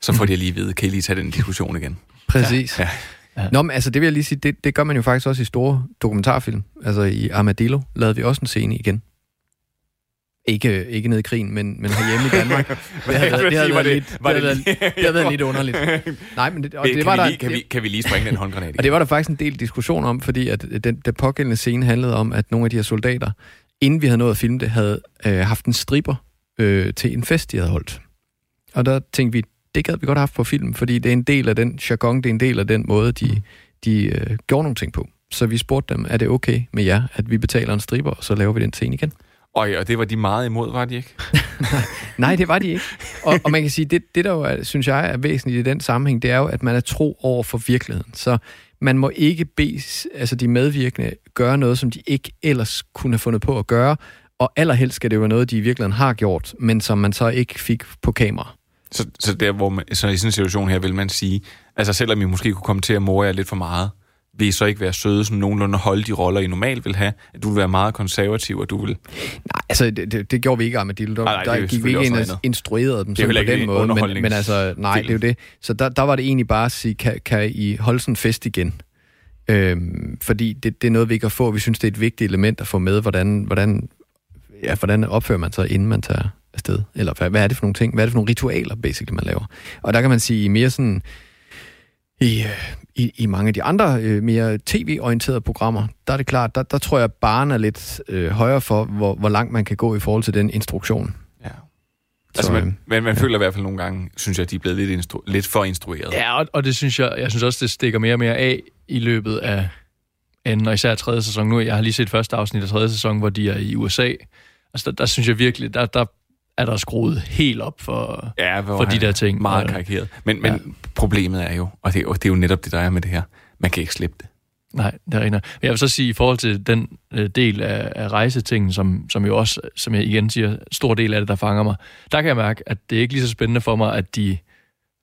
Speaker 2: så får de lige vide, kan I lige tage den diskussion igen?
Speaker 8: Præcis.
Speaker 2: Ja.
Speaker 8: Ja. Nå, men altså, det vil jeg lige sige, det, det gør man jo faktisk også i store dokumentarfilm. Altså i Armadillo lavede vi også en scene igen. Ikke, ikke nede i krigen, men, men herhjemme i Danmark. Det havde, været- det havde været lidt, det havde været, det havde været lidt underligt. Nej, men det, og
Speaker 2: kan,
Speaker 8: det var
Speaker 2: vi
Speaker 8: der,
Speaker 2: lige, kan, vi, kan vi lige springe den håndgranat igen?
Speaker 8: Og det var der faktisk en del diskussion om, fordi at den, den pågældende scene handlede om, at nogle af de her soldater, inden vi havde nået at filme det, havde øh, haft en striber øh, til en fest, de havde holdt. Og der tænkte vi, det gad vi godt have haft på film, fordi det er en del af den jargon, det er en del af den måde, de, de øh, gjorde nogle ting på. Så vi spurgte dem, er det okay med jer, at vi betaler en striber, og så laver vi den scene igen?
Speaker 2: Og, og det var de meget imod, var de ikke?
Speaker 8: Nej, det var de ikke. Og, og man kan sige, det, det der jo er, synes jeg er væsentligt i den sammenhæng, det er jo, at man er tro over for virkeligheden. Så man må ikke bede altså de medvirkende gøre noget, som de ikke ellers kunne have fundet på at gøre, og allerhelst skal det jo være noget, de i virkeligheden har gjort, men som man så ikke fik på kamera.
Speaker 2: Så, så, der, hvor man, så i sådan en situation her vil man sige, altså selvom I måske kunne komme til at more jer lidt for meget, vil I så ikke være søde, som nogenlunde holde de roller, I normalt vil have? At du vil være meget konservativ, og du vil...
Speaker 8: Nej, altså det, det, det gjorde vi ikke, Armadillo. Der,
Speaker 2: Nej, nej, det er
Speaker 8: der
Speaker 2: jo
Speaker 8: gik vi ikke ind og instruerede dem
Speaker 2: Det
Speaker 8: sådan på den måde, men, men altså, nej, det er jo det. Så der, der var det egentlig bare at sige, kan, kan I holde sådan en fest igen? Øhm, fordi det, det er noget, vi ikke kan få. Vi synes, det er et vigtigt element at få med, hvordan, hvordan, ja, hvordan opfører man sig, inden man tager afsted? Eller hvad, hvad er det for nogle ting? Hvad er det for nogle ritualer, basically, man laver? Og der kan man sige, i mere sådan i, øh, i, i mange af de andre øh, mere tv-orienterede programmer, der er det klart, der, der tror jeg, barn er lidt øh, højere for, hvor, hvor langt man kan gå i forhold til den instruktion.
Speaker 2: Ja. Altså,
Speaker 8: Så,
Speaker 2: man,
Speaker 8: øh,
Speaker 2: man, man føler i hvert fald nogle gange, synes jeg, at de er blevet lidt, instru- lidt for instrueret.
Speaker 7: Ja, og, og det synes jeg, jeg synes også, det stikker mere og mere af i løbet af anden, og især tredje sæson nu. Jeg har lige set første afsnit af tredje sæson, hvor de er i USA. Altså, der, der synes jeg virkelig, der, der er der skruet helt op for,
Speaker 2: ja,
Speaker 7: for de der ting.
Speaker 2: Meget karikeret. Men, men ja. problemet er jo, og det er jo, det er jo netop det, der er med det her, man kan ikke slippe det.
Speaker 7: Nej, det er rigtigt. jeg vil så sige, i forhold til den øh, del af, af rejsetingen, som, som jo også, som jeg igen siger, stor del af det, der fanger mig, der kan jeg mærke, at det er ikke lige så spændende for mig, at de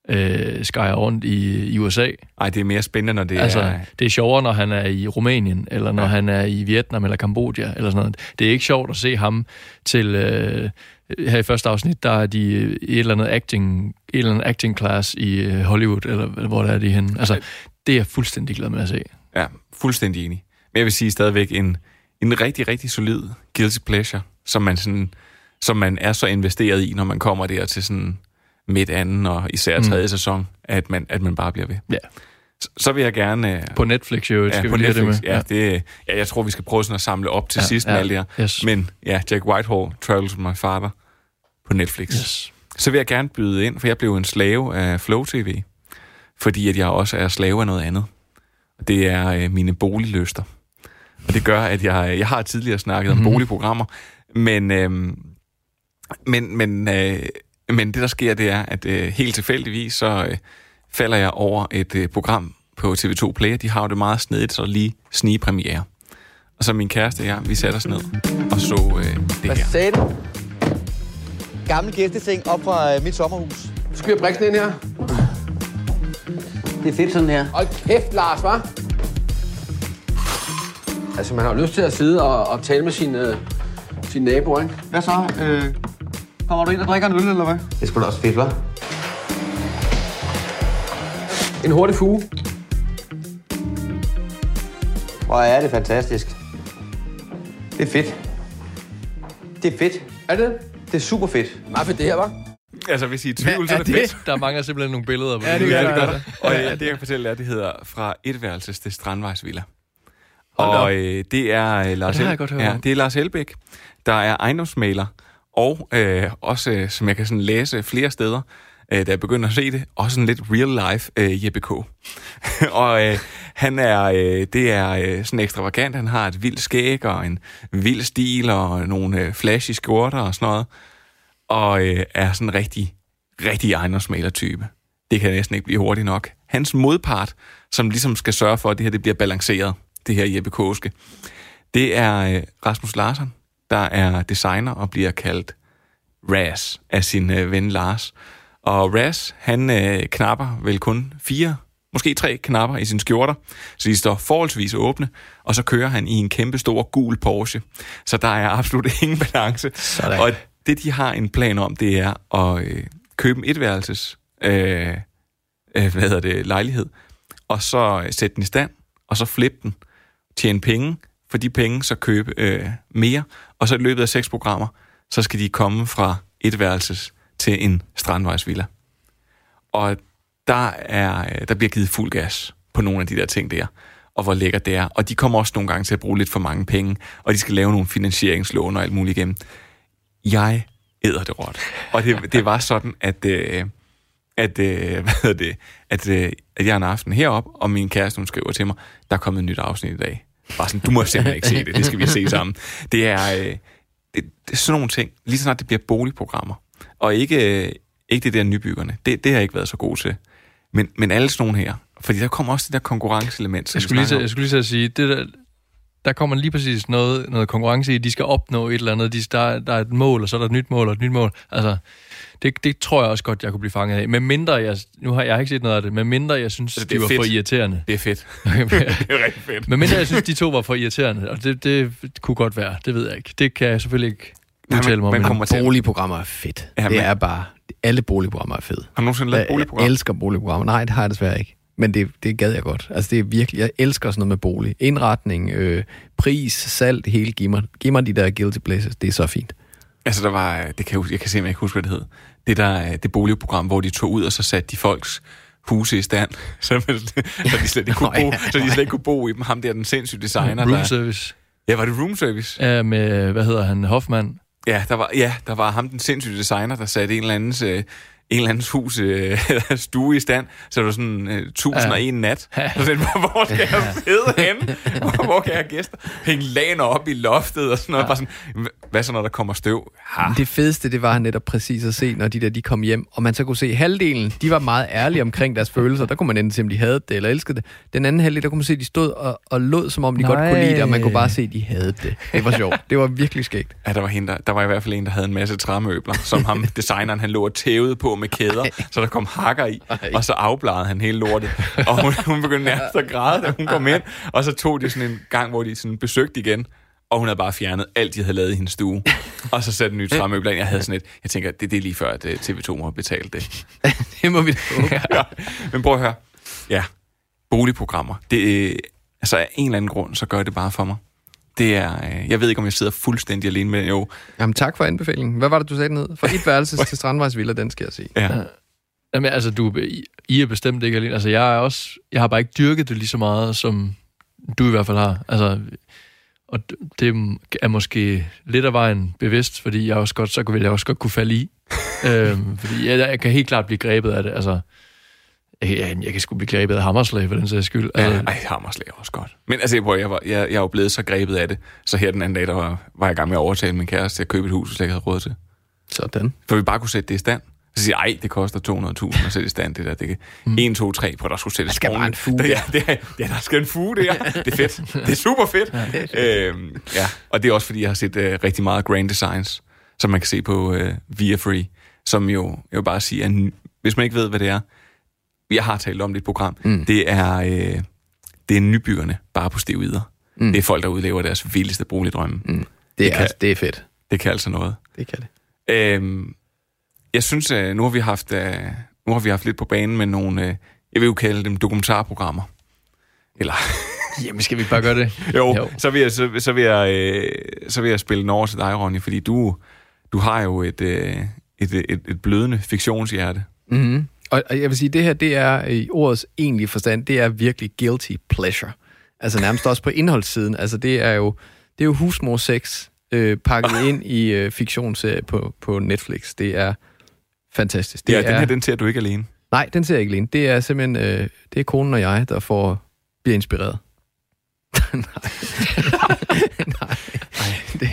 Speaker 7: øh, skærer rundt i, i USA.
Speaker 2: Nej, det er mere spændende, når det
Speaker 7: altså,
Speaker 2: er...
Speaker 7: det er sjovere, når han er i Rumænien, eller når ja. han er i Vietnam eller Kambodja, eller sådan noget. Det er ikke sjovt at se ham til... Øh, her i første afsnit, der er de et eller andet acting, et eller andet acting class i øh, Hollywood, eller hvor der er de henne. Altså, det er jeg fuldstændig glad med at se.
Speaker 2: Ja, fuldstændig enig. Men jeg vil sige stadigvæk en, en rigtig, rigtig solid guilty pleasure, som man, sådan, som man er så investeret i, når man kommer der til sådan midt anden og især
Speaker 7: Mm.
Speaker 2: tredje mm. sæson, at man, at man bare bliver ved.
Speaker 7: Ja.
Speaker 2: Så, så vil jeg gerne... øh,
Speaker 7: På Netflix, jo,
Speaker 2: ja,
Speaker 7: skal
Speaker 2: på
Speaker 7: vi
Speaker 2: Netflix,
Speaker 7: det med.
Speaker 2: Ja, det, ja, jeg tror, vi skal prøve sådan at samle op til
Speaker 7: Ja,
Speaker 2: ja, sidst
Speaker 7: ja,
Speaker 2: med alt det her.
Speaker 7: yes.
Speaker 2: Men ja, Jack Whitehall, Travels with my father, på Netflix.
Speaker 7: Yes.
Speaker 2: Så vil jeg gerne byde ind, for jeg blev en slave af Flow TV, fordi at jeg også er slave af noget andet. Det er øh, mine boliglyster. Og det gør, at jeg, jeg har tidligere snakket om
Speaker 7: Mhm.
Speaker 2: boligprogrammer, men, øhm, men, men, øh, men det, der sker, det er, at øh, helt tilfældigvis, så øh, falder jeg over et øh, program på TV2 Play. De har jo det meget snedigt, så lige snigpremiere. Og så min kæreste og jeg, vi satte os ned og så øh, det
Speaker 12: Hvad
Speaker 2: her.
Speaker 12: sagde du? Gammel gæsteting op fra øh, mit sommerhus.
Speaker 13: Skyr briksen ind her.
Speaker 12: Det er fedt sådan her.
Speaker 13: Hold kæft, Lars, hva'? Altså, man har jo lyst til at sidde og, og tale med sine, øh, sine naboer, ikke?
Speaker 12: Hvad så? Øh, kommer du ind og drikker en øl, eller hvad? Det er sgu da også fedt, hva'?
Speaker 13: En hurtig fuge.
Speaker 12: Hvor er det fantastisk. Det er fedt. Det er fedt.
Speaker 13: Er det?
Speaker 12: Det er super fedt. Meget fedt det her, var.
Speaker 2: Altså, hvis I er i tvivl, så er det,
Speaker 7: det?
Speaker 2: fedt.
Speaker 7: Der mangler simpelthen nogle billeder. på
Speaker 8: Ja, det
Speaker 2: Ja, det gør der. Og øh, det, jeg kan fortælle jer, det hedder fra etværelses til Strandvejsvilla.
Speaker 7: Hold da op.
Speaker 2: Og øh, det er øh, Lars,
Speaker 7: det har
Speaker 2: El-
Speaker 7: jeg godt hørt
Speaker 2: ja, det er Lars Elbæk, der er ejendomsmaler, og øh, også, øh, som jeg kan sådan læse flere steder, øh, da jeg begynder at se det, også en lidt real-life øh, Jeppe K. og øh, han er, øh, det er øh, sådan ekstravagant, han har et vildt skæg og en vild stil og nogle øh, flashy skjorter og sådan noget, og øh, er sådan en rigtig, rigtig ejendomsmaler-type. Det kan næsten ikke blive hurtigt nok. Hans modpart, som ligesom skal sørge for, at det her det bliver balanceret, det her Jeppe Kåske, det er øh, Rasmus Larsen, der er designer og bliver kaldt Raz af sin øh, ven Lars. Og Raz, han øh, knapper vel kun fire, måske tre knapper i sine skjorter, så de står forholdsvis åbne, og så kører han i en kæmpe stor gul Porsche. Så der er absolut ingen balance.
Speaker 8: Sådan.
Speaker 2: Og det, de har en plan om, det er at øh, købe en etværelses øh, øh, hvad hedder det, lejlighed, og så sætte den i stand, og så flippe den, tjene penge, for de penge så købe øh, mere, og så i løbet af seks programmer, så skal de komme fra et værelses til en strandvejsvilla. Og der, er, øh, der bliver givet fuld gas på nogle af de der ting der, og hvor lækkert det er. Og de kommer også nogle gange til at bruge lidt for mange penge, og de skal lave nogle finansieringslån og alt muligt igennem. Jeg æder det råt. Og det, det var sådan, at, øh, at, øh, hvad hedder det, at, øh, at jeg en aften herop, og min kæreste, hun skriver til mig, der er kommet et nyt afsnit i dag. Bare sådan, du må simpelthen ikke se det, det skal vi se sammen. Det er, øh, det, det er sådan nogle ting, lige så snart det bliver boligprogrammer, og ikke, øh, ikke det der nybyggerne, det, det har jeg ikke været så god til. Men, men alle sådan nogle her, fordi der kommer også det der konkurrenceelement, som
Speaker 7: Jeg skulle, lige,
Speaker 2: om.
Speaker 7: jeg skulle lige at sige, det der, der kommer lige præcis noget, noget konkurrence i, de skal opnå et eller andet, de, der, der er et mål, og så er der et nyt mål og et nyt mål. Altså, det, det tror jeg også godt, jeg kunne blive fanget af. Men mindre jeg, nu har jeg ikke set noget af det, men mindre jeg synes,
Speaker 2: det
Speaker 7: de var
Speaker 2: fedt.
Speaker 7: for irriterende.
Speaker 2: Det er fedt. det er rigtig fedt.
Speaker 7: Men mindre jeg synes, de to var for irriterende, og det, det kunne godt være, det ved jeg ikke. Det kan jeg selvfølgelig ikke udtale mig om.
Speaker 2: kommer til-
Speaker 8: Boligprogrammer er fedt. Ja, det
Speaker 2: men-
Speaker 8: er bare... Alle boligprogrammer er fede.
Speaker 2: Har du nogensinde lavet et
Speaker 8: Jeg,
Speaker 2: boligprogram?
Speaker 8: jeg elsker boligprogrammer. Nej, det har jeg desværre ikke. Men det, det gad jeg godt. Altså, det er virkelig... Jeg elsker sådan noget med bolig. Indretning, øh, pris, salg, det hele. Giv mig, giv mig de der guilty pleasures. Det er så fint.
Speaker 2: Altså, der var, det kan jeg, jeg kan simpelthen ikke huske, hvad det hed. Det der, det boligprogram, hvor de tog ud, og så satte de folks huse i stand, så, så, de slet ikke kunne bo, så de slet ikke kunne bo i dem. Ham der, den sindssyge designer.
Speaker 7: Room
Speaker 2: der,
Speaker 7: service.
Speaker 2: ja, var det room service?
Speaker 7: Ja, med, hvad hedder han, Hoffmann.
Speaker 2: Ja, der var, ja, der var ham, den sindssyge designer, der satte en eller andens, øh, en eller andens hus, øh, stue i stand, så det var sådan øh, tusind og en nat. Så den, hvor, skal jeg sidde henne? Hvor, hvor kan jeg gæster? Hænge laner op i loftet og sådan noget. Bare sådan, hvad så, når der kommer støv? Ha.
Speaker 8: Det fedeste, det var netop præcis at se, når de der de kom hjem, og man så kunne se halvdelen, de var meget ærlige omkring deres følelser. Der kunne man enten se, om de havde det eller elskede det. Den anden halvdel, der kunne man se, at de stod og, og lod, som om de Nej. godt kunne lide det, og man kunne bare se, at de havde det. Det var sjovt. Det var virkelig skægt.
Speaker 2: Ja, der var, hende, der, der var i hvert fald en, der havde en masse træmøbler, som ham, designeren, han lå og tævede på med kæder, så der kom hakker i, og så afbladede han hele lortet. Og hun, hun begyndte nærmest at græde, da hun kom ind, og så tog de sådan en gang, hvor de sådan besøgte igen, og hun havde bare fjernet alt, de havde lavet i hendes stue. Og så satte nye træmøbler ind. Jeg havde sådan et, jeg tænker, det, det er lige før, at øh, TV2 må have betalt det.
Speaker 8: Det må vi da
Speaker 2: ja. Men prøv at høre. Ja, boligprogrammer. Det, øh, altså af en eller anden grund, så gør det bare for mig. Det er, øh, jeg ved ikke, om jeg sidder fuldstændig alene med. Jo,
Speaker 8: Jamen tak for anbefalingen. Hvad var det, du sagde hed? Fra et værelse til Strandvejsvilla, den skal jeg se.
Speaker 2: ja.
Speaker 7: Jamen, altså, du, I- er bestemt ikke alene. Altså, jeg er også... Jeg har bare ikke dyrket det lige så meget, som du i hvert fald har. Altså, og det er måske lidt af vejen bevidst, fordi jeg også godt, så vil jeg også godt kunne falde i. øhm, fordi jeg, jeg, kan helt klart blive grebet af det. Altså, jeg, jeg, kan sgu blive grebet af hammerslag for den sags skyld.
Speaker 2: Ja,
Speaker 7: Altså,
Speaker 2: ej, Hammerslag er også godt. Men altså, jeg, jeg, var, jeg, jeg er jo blevet så grebet af det, så her den anden dag, der var, var jeg i gang med at overtale min kæreste til at købe et hus, jeg slet ikke havde råd til.
Speaker 8: Sådan.
Speaker 2: For vi bare kunne sætte det i stand. Så siger jeg, ej, det koster 200.000 at sætte i stand, det der. Det kan. Mm. 1, 2, 3, på der skulle sættes
Speaker 8: Der skal bare en fuge.
Speaker 2: Ja, det er, ja, der skal en fuge, det er. Det er fedt. Det er super fedt. Ja, det er Øhm, ja. og det er også, fordi jeg har set øh, rigtig meget Grand Designs, som man kan se på øh, Via Free, som jo, jeg vil bare sige, at hvis man ikke ved, hvad det er, jeg har talt om det i et program, mm. det er øh, det er nybyggerne bare på steroider. Mm. Det er folk, der udlever deres vildeste boligdrømme. Mm.
Speaker 8: Det,
Speaker 2: Det
Speaker 8: er,
Speaker 2: kan-
Speaker 8: altså, det er fedt.
Speaker 2: Det kan altså noget.
Speaker 8: Det kan det.
Speaker 2: Øhm, jeg synes, øh, nu har vi haft øh, nu har vi haft lidt på banen med nogle, øh, jeg vil jo kalde dem dokumentarprogrammer. Eller,
Speaker 7: jamen, skal vi bare gøre det?
Speaker 2: jo,
Speaker 7: Jo.
Speaker 2: jo. Så, vil jeg, så, så, vil jeg, øh, så vil jeg spille den over til dig, Ronny, fordi du, du har jo et, øh, et, et, et blødende fiktionshjerte.
Speaker 8: Mm-hmm. Og, jeg vil sige, det her, det er i ordets egentlige forstand, det er virkelig guilty pleasure. Altså nærmest også på indholdssiden. Altså det er jo, det er jo husmor sex øh, pakket ind i øh, fiktionsserie på, på Netflix. Det er fantastisk.
Speaker 2: Det ja, er, den her, den ser du ikke alene.
Speaker 8: Nej, den ser jeg ikke alene. Det er simpelthen, øh, det er konen og jeg, der får, bliver inspireret. nej. nej. Det,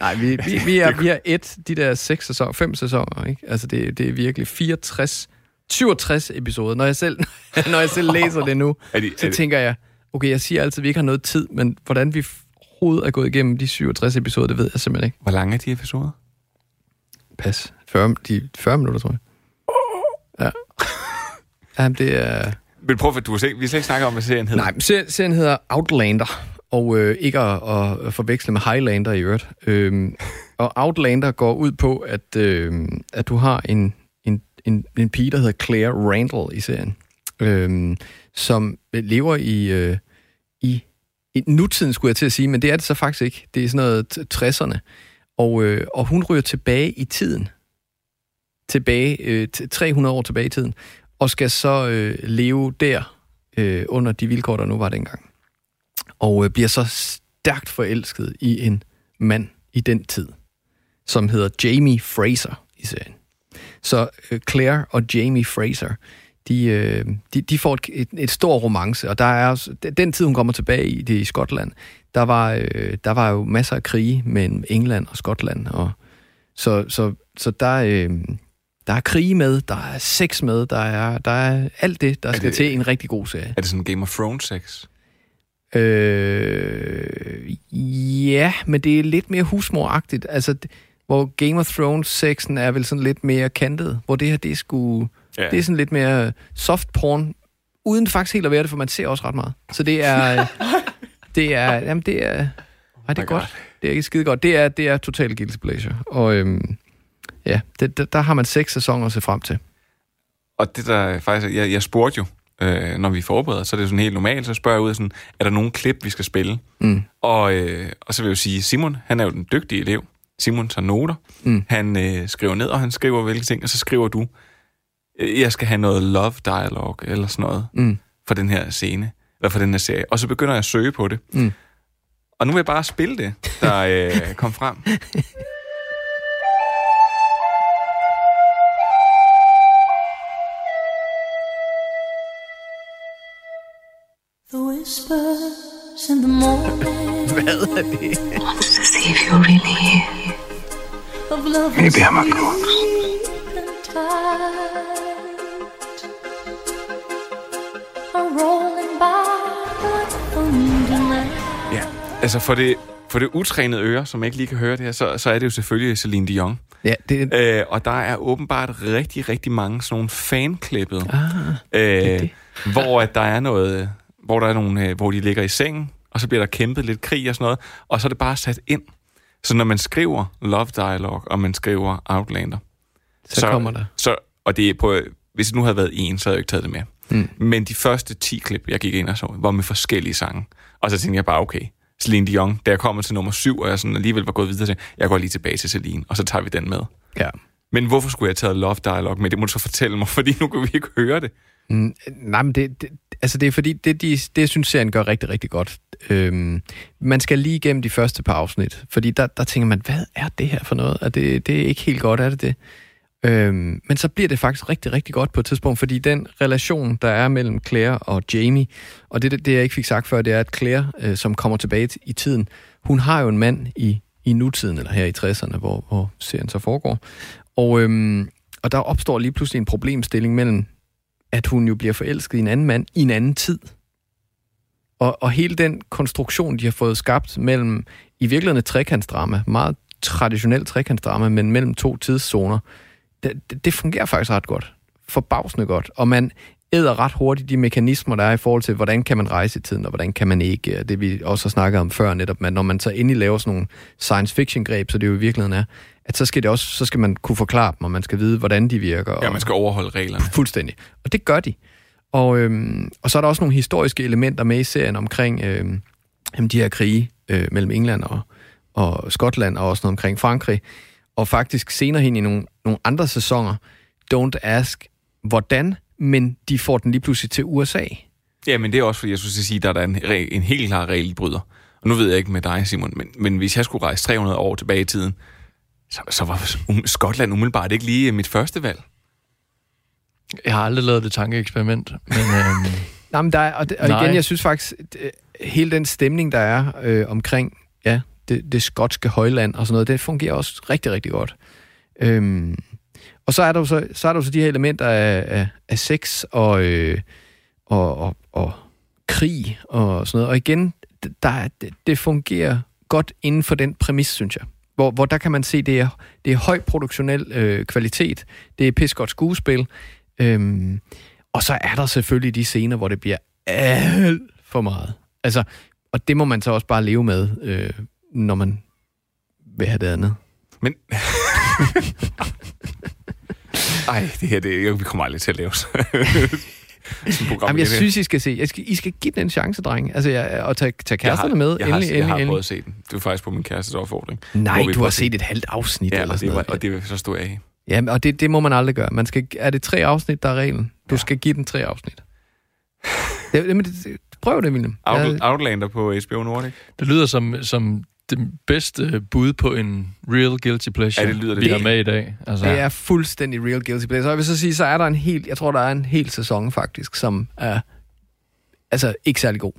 Speaker 8: nej, vi, vi, vi, er, vi er et, de der seks sæsoner, fem sæsoner, ikke? Altså, det, det er virkelig 64, 67 episoder. Når jeg selv, når jeg selv læser det nu,
Speaker 2: Er de- er
Speaker 8: så
Speaker 2: det-
Speaker 8: tænker jeg, okay, jeg siger altid, at vi ikke har noget tid, men hvordan vi overhovedet er gået igennem de 67 episoder, det ved jeg simpelthen ikke.
Speaker 2: Hvor lange er de episoder?
Speaker 8: Pas. 40, de 40 minutter, tror jeg. Ja. Jamen, det er...
Speaker 2: Men prøv, at du har vi har slet ikke snakket om, hvad serien hedder.
Speaker 8: Nej, men serien, serien hedder Outlander, og øh, ikke at, at forveksle med Highlander i øvrigt. Øhm, og Outlander går ud på, at, øh, at du har en, en, en, pige, der hedder Claire Randall i serien, øh, som lever i, øh, i, i nutiden, skulle jeg til at sige, men det er det så faktisk ikke. Det er sådan noget 60'erne. Og, øh, og hun ryger tilbage i tiden. Tilbage, øh, 300 år tilbage i tiden. Og skal så øh, leve der øh, under de vilkår, der nu var dengang. Og øh, bliver så stærkt forelsket i en mand i den tid, som hedder Jamie Fraser i serien. Så øh, Claire og Jamie Fraser, de, øh, de, de får et, et, et stort romance, og der er også, den tid, hun kommer tilbage i, det er i Skotland, der var, øh, der var jo masser af krige mellem England og Skotland, og så, så, så der, øh, der er krige med, der er sex med, der er, der er alt det, der skal
Speaker 2: det-
Speaker 8: til en rigtig god serie.
Speaker 2: Er det sådan Game of Thrones sex?
Speaker 8: Øh, ja, men det er lidt mere husmoragtigt. Altså, d- hvor Game of Thrones sexen er vel sådan lidt mere kantet, hvor det her, det er sgu...
Speaker 2: Ja.
Speaker 8: Det er sådan lidt mere soft porn, uden faktisk helt at være det, for man ser også ret meget. Så det er... det er... Jamen, det er... Ej, det er
Speaker 2: my
Speaker 8: godt. Det er ikke skide godt. Det er, det er total guilty pleasure. Og øhm, ja, det, der, der har man seks sæsoner at se frem til.
Speaker 2: Og det der faktisk, jeg, jeg spurgte jo, øh, når vi forbereder, så er det sådan helt normalt, så spørger jeg ud sådan, er der nogen klip, vi skal spille?
Speaker 8: Mm.
Speaker 2: Og, øh, og så vil jeg jo sige, Simon, han er jo den dygtige elev. Simon tager noter.
Speaker 8: Mm.
Speaker 2: Han øh, skriver ned, og han skriver hvilke ting, og så skriver du, øh, jeg skal have noget love dialogue, eller sådan noget,
Speaker 8: Mm.
Speaker 2: for den her scene, eller for den her serie. Og så begynder jeg at søge på det.
Speaker 8: Mm.
Speaker 2: Og nu vil jeg bare spille det, der øh, kom frem.
Speaker 6: The morning
Speaker 8: Hvad er det?
Speaker 6: to see if you're really here. Of love
Speaker 10: Maybe I'm a
Speaker 6: thunder
Speaker 2: Ja, altså for det, for det utrænede øre, som ikke lige kan høre det her, så, så er det jo selvfølgelig Celine Dion.
Speaker 8: Ja, det,
Speaker 2: Øh, og der er åbenbart rigtig, rigtig mange sådan nogle fanklippet,
Speaker 8: ah,
Speaker 2: øh, hvor at der er noget, hvor der er nogle, øh, hvor de ligger i sengen, og så bliver der kæmpet lidt krig og sådan noget, og så er det bare sat ind. Så når man skriver Love Dialogue, og man skriver Outlander,
Speaker 8: så, så kommer der.
Speaker 2: Så, og det er på, hvis det nu havde været en, så havde jeg ikke taget det med.
Speaker 8: Mm.
Speaker 2: Men de første 10 klip, jeg gik ind og så, var med forskellige sange. Og så tænkte jeg bare, okay, Celine Dion, da jeg kommer til nummer 7, og jeg sådan alligevel var gået videre til, jeg går lige tilbage til Celine, og så tager vi den med.
Speaker 8: Ja.
Speaker 2: Men hvorfor skulle jeg have taget Love Dialogue med? Det må du så fortælle mig, fordi nu kan vi ikke høre det.
Speaker 8: Mm, nej, men det, det, altså det er fordi, det, de, det synes serien gør rigtig, rigtig godt. Øhm, man skal lige igennem de første par afsnit, fordi der, der tænker man, hvad er det her for noget? Er det, det er ikke helt godt, er det det? Øhm, men så bliver det faktisk rigtig, rigtig godt på et tidspunkt, fordi den relation, der er mellem Claire og Jamie, og det, det, jeg ikke fik sagt før, det er, at Claire, øh, som kommer tilbage i tiden, hun har jo en mand i, i nutiden, eller her i 60'erne, hvor, hvor serien så foregår. Og, øhm, og der opstår lige pludselig en problemstilling mellem at hun jo bliver forelsket i en anden mand i en anden tid. Og, og hele den konstruktion, de har fået skabt mellem, i virkeligheden et trekantsdrama, meget traditionelt trekantsdrama, men mellem to tidszoner, det, det, fungerer faktisk ret godt. Forbavsende godt. Og man æder ret hurtigt de mekanismer, der er i forhold til, hvordan kan man rejse i tiden, og hvordan kan man ikke. Det vi også har snakket om før netop, at når man så endelig laver sådan nogle science fiction greb, så det jo i virkeligheden er, at så skal, det også, så skal man kunne forklare dem, og man skal vide, hvordan de virker.
Speaker 2: Ja,
Speaker 8: og,
Speaker 2: man skal overholde reglerne.
Speaker 8: Fuldstændig. Og det gør de. Og, øhm, og så er der også nogle historiske elementer med i serien omkring øhm, de her krige øh, mellem England og, og Skotland, og også noget omkring Frankrig. og faktisk senere hen i nogle, nogle andre sæsoner, don't ask, hvordan, men de får den lige pludselig til USA.
Speaker 2: Ja, men det er også fordi, jeg til at sige, at der er en, en helt klar regelbryder. Og nu ved jeg ikke med dig, Simon, men, men hvis jeg skulle rejse 300 år tilbage i tiden, så, så var um, Skotland umiddelbart ikke lige mit første valg.
Speaker 7: Jeg har aldrig lavet det tankeeksperiment, men... Øhm,
Speaker 8: Nej, men der er, og, det, og
Speaker 7: Nej.
Speaker 8: igen, jeg synes faktisk, øh, hele den stemning, der er øh, omkring ja, det, det skotske højland og sådan noget, det fungerer også rigtig, rigtig godt. Øhm, og så er der jo så, så, er der jo så de her elementer af, af, af sex og, øh, og, og, og krig og sådan noget. Og igen, der, er- det, det fungerer godt inden for den præmis, synes jeg. Hvor, hvor der kan man se, det er, det er høj produktionel øh, kvalitet, det er pissegodt skuespil, øhm, og så er der selvfølgelig de scener, hvor det bliver alt for meget. Altså, og det må man så også bare leve med, øh, når man vil have det andet.
Speaker 2: Men... Ej, det her, det, vi kommer aldrig til at lave sådan program.
Speaker 8: Jamen, jeg
Speaker 2: her.
Speaker 8: synes, I skal se. Jeg skal, I skal give den en chance, dreng. Altså, jeg, og tage, tage kæresterne med.
Speaker 2: Jeg har,
Speaker 8: endelig,
Speaker 2: jeg har
Speaker 8: endelig,
Speaker 2: prøvet
Speaker 8: endelig.
Speaker 2: at se den. Det var faktisk på min kærestes opfordring.
Speaker 8: Nej, du har set et halvt afsnit
Speaker 2: Ja,
Speaker 8: eller
Speaker 2: og
Speaker 8: sådan
Speaker 2: det, var,
Speaker 8: noget.
Speaker 2: og det så stod jeg af.
Speaker 8: Ja, og det, det må man aldrig gøre. Man skal, er det tre afsnit, der er reglen? Du skal give den tre afsnit. Det, det, men det, prøv det, William.
Speaker 2: Out, Outlander på HBO Nordic.
Speaker 7: det lyder som, som det bedste bud på en real guilty pleasure,
Speaker 2: Ja, det lyder det.
Speaker 7: vi har med i dag. Altså,
Speaker 8: Det er fuldstændig real guilty pleasure. Og jeg vil så sige, så er der en helt, jeg tror, der er en hel sæson faktisk, som er altså ikke særlig god.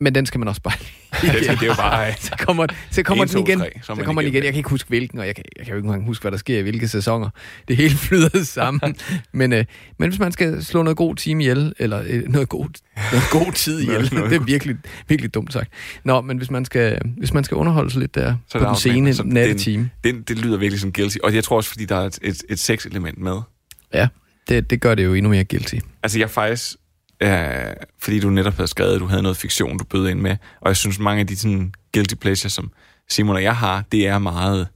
Speaker 8: Men den skal man også bare lige
Speaker 2: Det, det er jo bare...
Speaker 8: så kommer, så kommer
Speaker 2: En,
Speaker 8: den
Speaker 2: to,
Speaker 8: igen.
Speaker 2: tre, så er
Speaker 8: så
Speaker 2: man
Speaker 8: kommer den igen. Jeg kan ikke huske hvilken, og jeg kan, jeg kan jo ikke engang huske, hvad der sker i hvilke sæsoner. Det hele flyder sammen. men, øh, men hvis man skal slå noget god time ihjel, eller øh, noget, god, noget god tid ihjel, det er virkelig, virkelig dumt sagt. Nå, men hvis man skal, hvis man skal underholde sig lidt der
Speaker 2: Så
Speaker 8: på
Speaker 2: er
Speaker 8: den sene
Speaker 2: Outlander. Så
Speaker 8: nattetime,
Speaker 2: Den, den, det lyder virkelig som guilty. Og jeg tror også, fordi der er et, et, et sex-element med.
Speaker 8: ja, det, det gør det jo endnu mere guilty.
Speaker 2: Altså, jeg faktisk... Øh, fordi du netop havde skrevet, at du havde noget fiktion, du bød ind med. Og jeg synes, mange af de sådan, guilty pleasures, som Simon og jeg har, det er meget...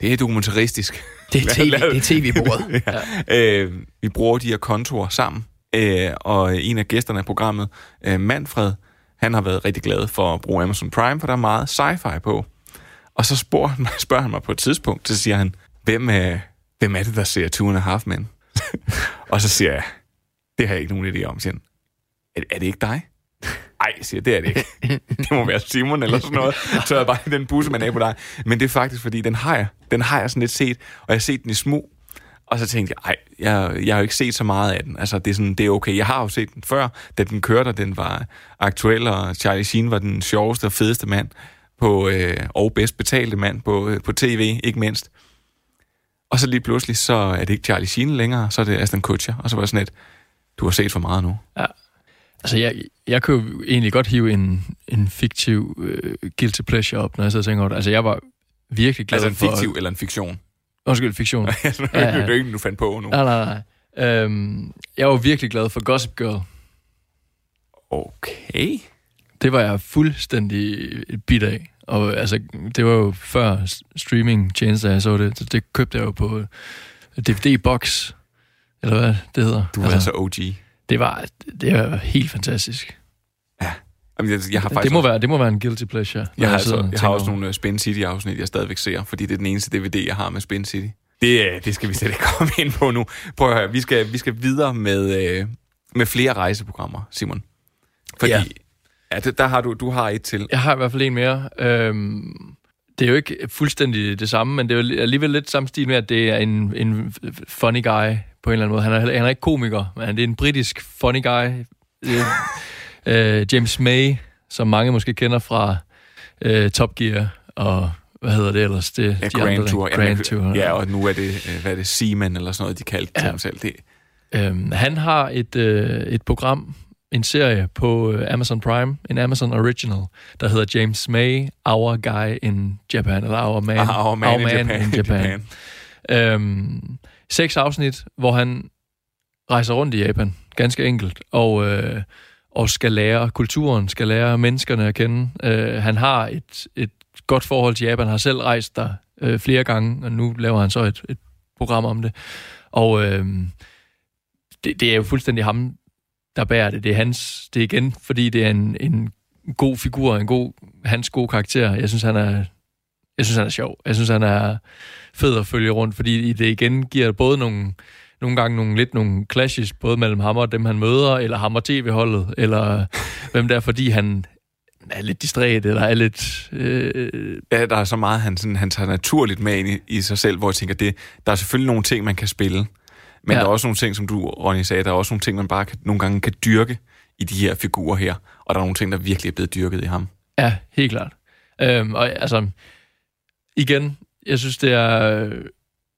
Speaker 2: Det er dokumentaristisk.
Speaker 8: Det er TV, det er TV-bordet.
Speaker 2: ja. øh, vi bruger de her kontorer sammen, øh, og en af gæsterne af programmet, øh, Manfred, han har været rigtig glad for at bruge Amazon Prime, for der er meget sci-fi på. Og så spørger han, mig, spørger han mig på et tidspunkt, så siger han, hvem, øh, hvem er det, der ser Two and a Half Men? og så siger jeg, det har jeg ikke nogen idé om, siger han. Er, er det ikke dig? Nej, siger det er det ikke. Det må være Simon eller sådan noget. Så er jeg bare i den busse, man er på dig. Men det er faktisk, fordi den har jeg. Den har jeg sådan lidt set, og jeg har set den i smug. Og så tænkte jeg, ej, jeg, jeg har jo ikke set så meget af den. Altså, det er, sådan, det er okay. Jeg har jo set den før, da den kørte, og den var aktuel, og Charlie Sheen var den sjoveste og fedeste mand på, øh, og bedst betalte mand på, øh, på tv, ikke mindst. Og så lige pludselig, så er det ikke Charlie Sheen længere, så er det Aston Kutcher. Og så var det sådan et, du har set for meget nu.
Speaker 7: Ja. Altså, jeg, jeg jo egentlig godt hive en, en fiktiv øh, guilty pleasure op, når jeg og tænker over det. Altså, jeg var virkelig glad
Speaker 2: Altså en
Speaker 7: for...
Speaker 2: fiktiv eller en fiktion.
Speaker 7: Undskyld, fiktion.
Speaker 2: det er jo ikke, du fandt på nu.
Speaker 7: Nej, nej, nej. Øhm, jeg var virkelig glad for Gossip Girl.
Speaker 2: Okay.
Speaker 7: Det var jeg fuldstændig bit af. Og altså, det var jo før streaming tjenester, jeg så det. Så det købte jeg jo på DVD-box, eller hvad det hedder.
Speaker 2: Du er altså OG.
Speaker 7: Det var, det var helt fantastisk.
Speaker 2: Jamen, jeg, jeg har faktisk
Speaker 7: det, må
Speaker 2: også,
Speaker 7: være, det må være en guilty pleasure.
Speaker 2: jeg har,
Speaker 7: sidder
Speaker 2: altså, jeg har også
Speaker 7: over-
Speaker 2: nogle øh, Spin City-afsnit, jeg stadigvæk ser, fordi det er den eneste DVD, jeg har med Spin City. Det, øh, det skal vi slet ikke komme ind på nu. Prøv at høre, vi skal, vi skal videre med, øh, med flere rejseprogrammer, Simon. Fordi, ja.
Speaker 7: Ja.
Speaker 2: Ja, det, der har du, du har et til.
Speaker 7: Jeg har i hvert fald en mere. Øhm, det er jo ikke fuldstændig det samme, men det er jo alligevel lidt samme stil med, at det er en, en funny guy på en eller anden måde. Han er, han er ikke komiker, men det er en britisk funny guy. Øh, James May, som mange måske kender fra øh, Top Gear og hvad hedder det ellers? Det,
Speaker 2: Ja,
Speaker 7: de
Speaker 2: Grand
Speaker 7: andre,
Speaker 2: Tour.
Speaker 7: Grand
Speaker 2: Jamen,
Speaker 7: Tour.
Speaker 2: Ja, og nu er det, øh, hvad er det, Seaman eller sådan noget, de kaldte ja.
Speaker 7: Ja.
Speaker 2: dem selv. Det,
Speaker 7: Øhm, han har et, øh, et program, en serie på øh, Amazon Prime, en Amazon Original, der hedder James May, Our Guy in Japan, eller Our Man,
Speaker 2: Ah, Our Man in Japan.
Speaker 7: Japan. Øhm, seks afsnit, hvor han rejser rundt i Japan, ganske enkelt, og, øh, og skal lære kulturen, skal lære menneskerne at kende. Øh, han har et, et godt forhold til Japan, har selv rejst der øh, flere gange, og nu laver han så et, et program om det. Og øh, det, det er jo fuldstændig ham, der bærer det. Det er hans, det er igen, fordi det er en, en god figur, en god, hans gode karakter. Jeg synes, han er jeg synes, han er sjov. Jeg synes, han er fed at følge rundt, fordi det igen giver både nogle, nogle gange nogle lidt nogle clashes, både mellem ham og dem, han møder, eller ham og tv-holdet, eller hvem der er, fordi han er lidt distræt, eller er lidt... Øh,
Speaker 2: Ja, der er så meget, han, sådan, han tager naturligt med ind i, i sig selv, hvor jeg tænker, det, der er selvfølgelig nogle ting, man kan spille, men
Speaker 7: ja.
Speaker 2: der er også nogle ting, som du, Ronny, sagde, der er også nogle ting, man bare kan, nogle gange kan dyrke i de her figurer her, og der er nogle ting, der virkelig er blevet dyrket i ham.
Speaker 7: Ja, helt klart. Øhm, og altså, igen, jeg synes, det er øh,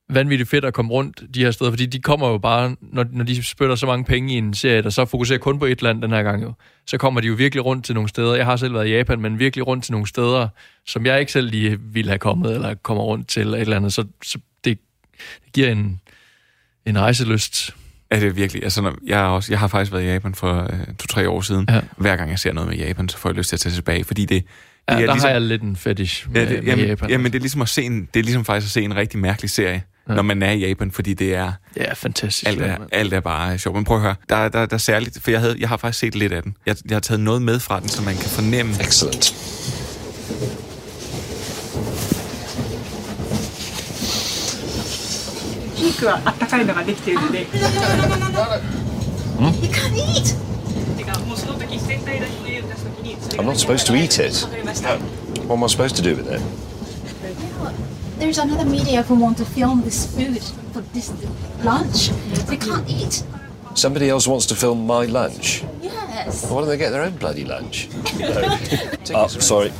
Speaker 7: vanvittigt fedt at komme rundt de her steder, fordi de kommer jo bare, når, når de spytter så mange penge i en serie, der så fokuserer kun på et land den her gang jo, så kommer de jo virkelig rundt til nogle steder. Jeg har selv været i Japan, men virkelig rundt til nogle steder, som jeg ikke selv lige ville have kommet, eller kommer rundt til, eller et eller andet. Så, så det, det giver en, en rejselyst.
Speaker 2: Er det virkelig? Altså, når, jeg, er også, jeg har faktisk været i Japan for øh, to-tre år siden.
Speaker 7: Ja.
Speaker 2: Hver gang jeg ser noget med Japan, så får jeg lyst til at tage tilbage, fordi det,
Speaker 7: Ja,
Speaker 2: er
Speaker 7: der
Speaker 2: ligesom,
Speaker 7: har jeg lidt en fetish med,
Speaker 2: ja, det,
Speaker 7: med
Speaker 2: jamen,
Speaker 7: Japan.
Speaker 2: Jamen, det er ligesom at se en, det er ligesom faktisk at se en rigtig mærkelig serie,
Speaker 7: Ja.
Speaker 2: ja. når man er i Japan, fordi det er
Speaker 7: Ja, fantastisk.
Speaker 2: alt er, alt er bare sjovt. Men prøv at høre, der, der, der er særligt, for jeg, havde, jeg har faktisk set lidt af den. Jeg, jeg har taget noget med fra den, så man kan fornemme...
Speaker 14: Excellent. I'm not supposed to eat it. What am I supposed to do with it?
Speaker 6: There's another media who want to film this food for this lunch. They can't eat.
Speaker 14: Somebody else wants to film my lunch.
Speaker 6: Yes.
Speaker 14: Why don't they get their own bloody lunch? oh, sorry.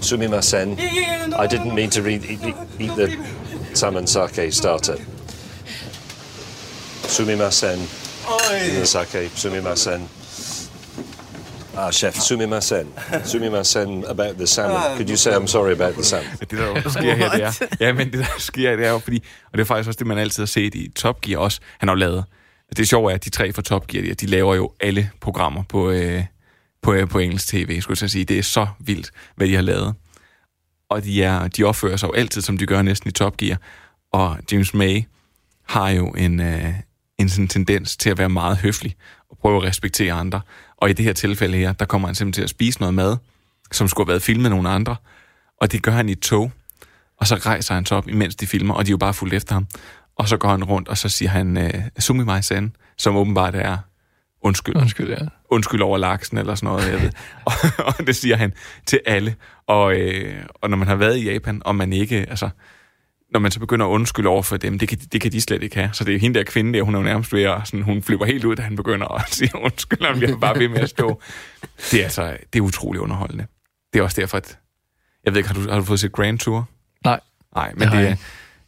Speaker 14: Sumimasen. I didn't mean to read, eat, eat the salmon sake starter. Sumimasen. The sake. Sumimasen. Ah, chef, sumimasen. Sumimasen about the salmon. Could you say I'm sorry about the salmon?
Speaker 2: Det der, der sker her, det er, ja, men det der sker, det er jo fordi, og det er faktisk også det, man altid har set i Top Gear også, han har jo lavet. Det sjove er, at de tre fra Top Gear, de, de laver jo alle programmer på, øh, på, øh, på engelsk tv, skulle jeg sige. Det er så vildt, hvad de har lavet. Og de, er, de opfører sig jo altid, som de gør næsten i Top Gear. Og James May har jo en, øh, en sådan tendens til at være meget høflig og prøve at respektere andre. Og i det her tilfælde her, der kommer han simpelthen til at spise noget mad, som skulle have været filmet nogle andre. Og det gør han i et tog. Og så rejser han sig op, imens de filmer, og de er jo bare fuldt efter ham. Og så går han rundt, og så siger han, øh, sumi mai san, som åbenbart er undskyld.
Speaker 7: Undskyld, ja.
Speaker 2: Undskyld over laksen, eller sådan noget, jeg ved. og, og det siger han til alle. Og, øh, og når man har været i Japan, og man ikke, altså, når man så begynder at undskylde over for dem, det kan, det kan de slet ikke have. Så det er hende der kvinde der, hun er jo nærmest ved at, sådan, hun flipper helt ud, da han begynder at sige undskyld, og bliver bare ved med at stå. Det er altså, det er utrolig underholdende. Det er også derfor, at, jeg ved ikke, har du, har du fået set Grand Tour?
Speaker 7: Nej.
Speaker 2: Nej, men
Speaker 7: Det
Speaker 2: det,
Speaker 7: jeg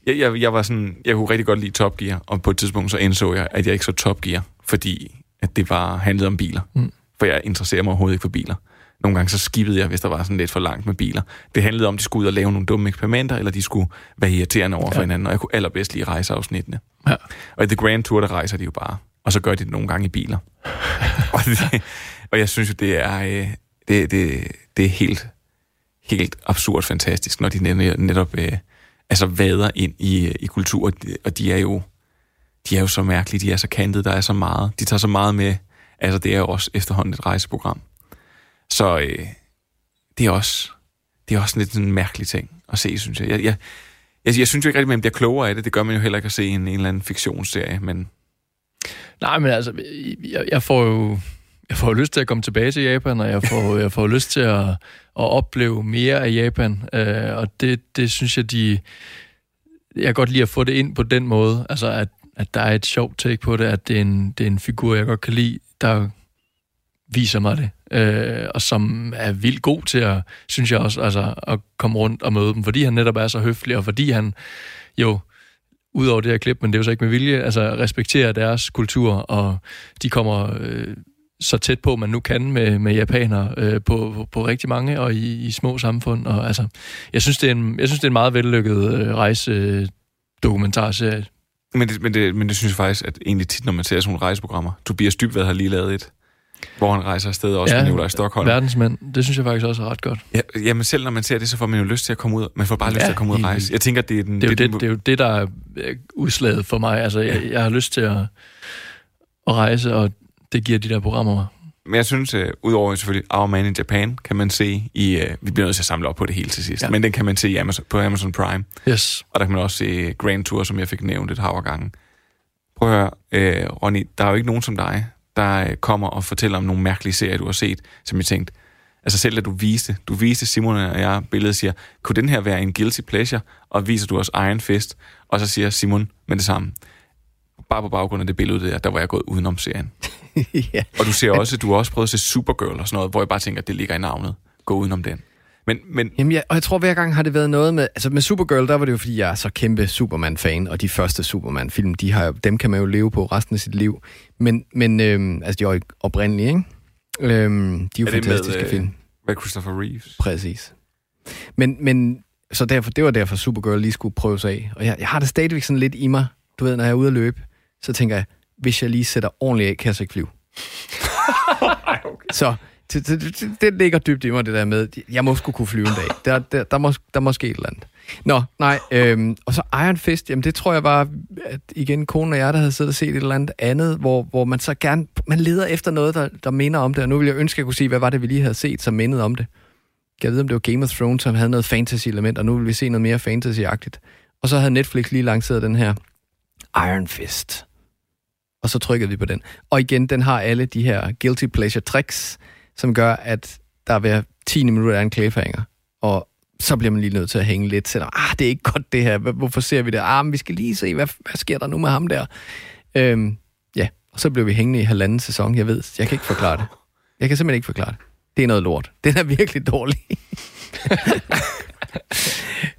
Speaker 2: jeg, jeg, jeg var sådan, jeg kunne rigtig godt lide Top Gear, og på et tidspunkt så indså jeg, at jeg ikke så Top Gear, fordi at det var handlet om biler.
Speaker 7: Mm.
Speaker 2: For jeg interesserer mig overhovedet ikke for biler. Nogle gange så skippede jeg, hvis der var sådan lidt for langt med biler. Det handlede om, at de skulle ud og lave nogle dumme eksperimenter, eller de skulle være irriterende over for
Speaker 7: Ja.
Speaker 2: hinanden, og jeg kunne allerbedst lide rejseafsnittene.
Speaker 7: Ja.
Speaker 2: Og i The Grand Tour, der rejser de jo bare, og så gør de det nogle gange i biler. og, det, og jeg synes jo, det er, øh, det, det, det er helt, helt absurd fantastisk, når de net- netop øh, altså vader ind i, i kultur, og de- og de er jo de er jo så mærkelige, de er så kantede, der er så meget. De tager så meget med, altså det er jo også efterhånden et rejseprogram. Så øh, det er også det er også lidt sådan en mærkelig ting at se, synes jeg. Jeg, jeg, jeg, jeg synes jo ikke rigtig, man bliver klogere af det. Det gør man jo heller ikke at se en, en eller anden fiktionsserie, men
Speaker 7: Nej, men altså, jeg, jeg får jo jeg får jo lyst til at komme tilbage til Japan, og jeg får, jeg får lyst til at, at opleve mere af Japan, øh, og det, det synes jeg, de... Jeg kan godt lide at få det ind på den måde, altså at, at der er et sjovt take på det, at det er en, det er en figur, jeg godt kan lide, der viser mig det, øh, og som er vildt god til at, synes jeg også, altså, at komme rundt og møde dem, fordi han netop er så høflig, og fordi han jo udover det her klip, men det er jo så ikke med vilje, altså respekterer deres kultur, og de kommer øh, så tæt på, man nu kan med, med japanere øh, på, på, på rigtig mange og i, i små samfund. Og, altså, jeg, synes, det er en, jeg synes, det er en meget vellykket øh, rejsedokumentarserie.
Speaker 2: Øh, men det, men, det, men det synes jeg faktisk, at egentlig tit, når man ser sådan nogle rejseprogrammer, Tobias Dybvad har lige lavet et, hvor han rejser afsted også ja, med Nikolaj Stockholm.
Speaker 7: verdensmænd. Det synes jeg faktisk også er ret godt.
Speaker 2: Ja, jamen selv når man ser det, så får man jo lyst til at komme ud. Man får bare lyst
Speaker 7: Ja,
Speaker 2: til at komme ud og rejse. Jeg tænker, det er den...
Speaker 7: Det er, jo
Speaker 2: den-
Speaker 7: det, det er jo det, der er øh, udslaget for mig. Altså, jeg, jeg har lyst til at, at rejse, og det giver de der programmer mig.
Speaker 2: men jeg synes, uh, udover selvfølgelig Our Man in Japan, kan man se i... Uh, vi bliver nødt til at samle op på det hele til sidst,
Speaker 7: Ja.
Speaker 2: men den kan man se i Amazon, på Amazon Prime.
Speaker 7: Yes.
Speaker 2: Og der kan man også se Grand Tour, som jeg fik nævnt et hav gange. Prøv at høre, uh, Ronny, der er jo ikke nogen som dig, der uh, kommer og fortæller om nogle mærkelige serier, du har set, som jeg tænkte, altså selv da du viste, du viste Simon og jeg billedet siger, kunne den her være en guilty pleasure? Og viser du os Iron Fist, og så siger Simon med det samme, bare på baggrund af det billede der, der var jeg gået udenom serien.
Speaker 8: ja.
Speaker 2: Og du ser også, du har også prøvet at se Supergirl og sådan noget, hvor jeg bare tænker, at det ligger i navnet. Gå udenom den. Men, men
Speaker 8: Jamen, jeg, og jeg tror, hver gang har det været noget med... Altså, med Supergirl, der var det jo, fordi jeg er så kæmpe Superman-fan, og de første Superman-film, de har, dem kan man jo leve på resten af sit liv. Men, men øhm, altså, de er jo oprindelige, ikke? Øhm, de er jo
Speaker 2: er
Speaker 8: fantastiske
Speaker 2: med, øh,
Speaker 8: film.
Speaker 2: Med Christopher Reeves.
Speaker 8: Præcis. Men, men så derfor, det var derfor, Supergirl lige skulle prøves af. Og jeg, jeg har det stadigvæk sådan lidt i mig. Du ved, når jeg er ude at løbe, så tænker jeg, hvis jeg lige sætter ordentligt af, kan jeg så ikke flyve. Så det, det, det, det ligger dybt i mig, det der med, jeg må sgu kunne flyve en dag. Der, der, der, må, der må ske et eller andet. Nå, nej. Øhm, og så Iron Fist, jamen det tror jeg var, at igen, konen og jeg, der havde siddet og set et eller andet andet, hvor, hvor man så gerne, man leder efter noget, der, der minder om det. Og nu vil jeg ønske, at jeg kunne sige, hvad var det, vi lige havde set, som mindede om det. Jeg ved, om det var Game of Thrones, som havde noget fantasy-element, og nu vil vi se noget mere fantasy-agtigt. Og så havde Netflix lige lanceret den her Iron Fist. Og så trykkede vi på den. Og igen, den har alle de her guilty pleasure tricks, som gør, at der hver 10 minutter er en cliffhanger. Og så bliver man lige nødt til at hænge lidt til, ah, det er ikke godt det her, Hvor- hvorfor ser vi det? Ah, men vi skal lige se, hvad, hvad sker der nu med ham der? Øhm, ja, og så blev vi hængende i halvanden sæson, jeg ved, jeg kan ikke forklare det. Jeg kan simpelthen ikke forklare det. Det er noget lort. Den er virkelig dårlig.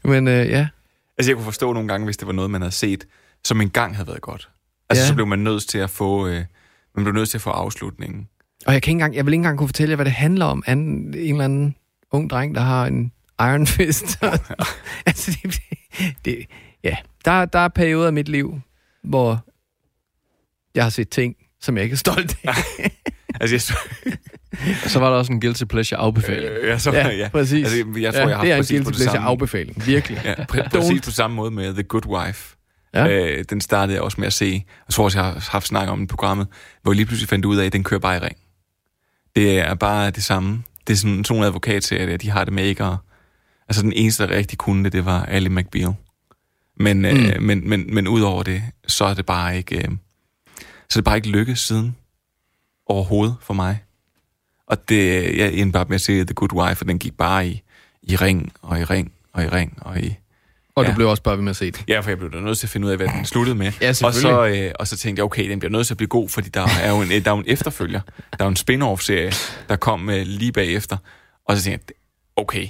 Speaker 8: Men øh, ja,
Speaker 2: Altså, jeg kunne forstå nogle gange, hvis det var noget, man havde set, som engang havde været godt. Altså,
Speaker 8: ja.
Speaker 2: så blev man nødt til at få... Øh, man blev nødt til at få afslutningen.
Speaker 8: Og jeg, kan ikke engang, jeg vil ikke engang kunne fortælle jer, hvad det handler om. Anden, en eller anden ung dreng, der har en Iron Fist. altså, det, det, ja. der, der er perioder af mit liv, hvor jeg har set ting, som jeg ikke er stolt af.
Speaker 2: Altså, jeg, så,
Speaker 7: Og så var der også en guilty pleasure afbefaling.
Speaker 2: øh, jeg, så,
Speaker 8: Ja,
Speaker 2: ja,
Speaker 8: præcis.
Speaker 2: Altså, jeg tror,
Speaker 8: Ja,
Speaker 2: jeg har
Speaker 8: det er en guilty pleasure
Speaker 2: samme.
Speaker 8: afbefaling. Virkelig.
Speaker 2: Ja, pr- præcis på samme måde med The Good Wife.
Speaker 8: Ja.
Speaker 2: Ja. Øh, den startede jeg også med at se. Jeg tror også, jeg har haft snak om den i programmet, hvor jeg lige pludselig fandt ud af, at den kører bare i ring. Det er bare det samme. Det er sådan, sådan en advokatserie, der, de har det med ikke at... Altså, den eneste, der rigtig kunne det, det var Ali McBeal. Men, mm. øh, men, men, men udover det, så er det bare ikke... Øh, så er det bare ikke lykkes siden overhovedet for mig. Og det, jeg endte bare med at se The Good Wife, og den gik bare i, i ring, og i ring, og i ring, og i...
Speaker 8: Og du
Speaker 2: Ja.
Speaker 8: blev også bare ved med at se det.
Speaker 2: Ja, for jeg blev da nødt til at finde ud af, hvad den sluttede med.
Speaker 8: Ja,
Speaker 2: og, så, øh, og så tænkte jeg, okay, den bliver nødt til at blive god, fordi der er jo en, der er jo en efterfølger. Der er jo en spin-off-serie, der kom øh, lige bagefter. Og så tænkte jeg, okay,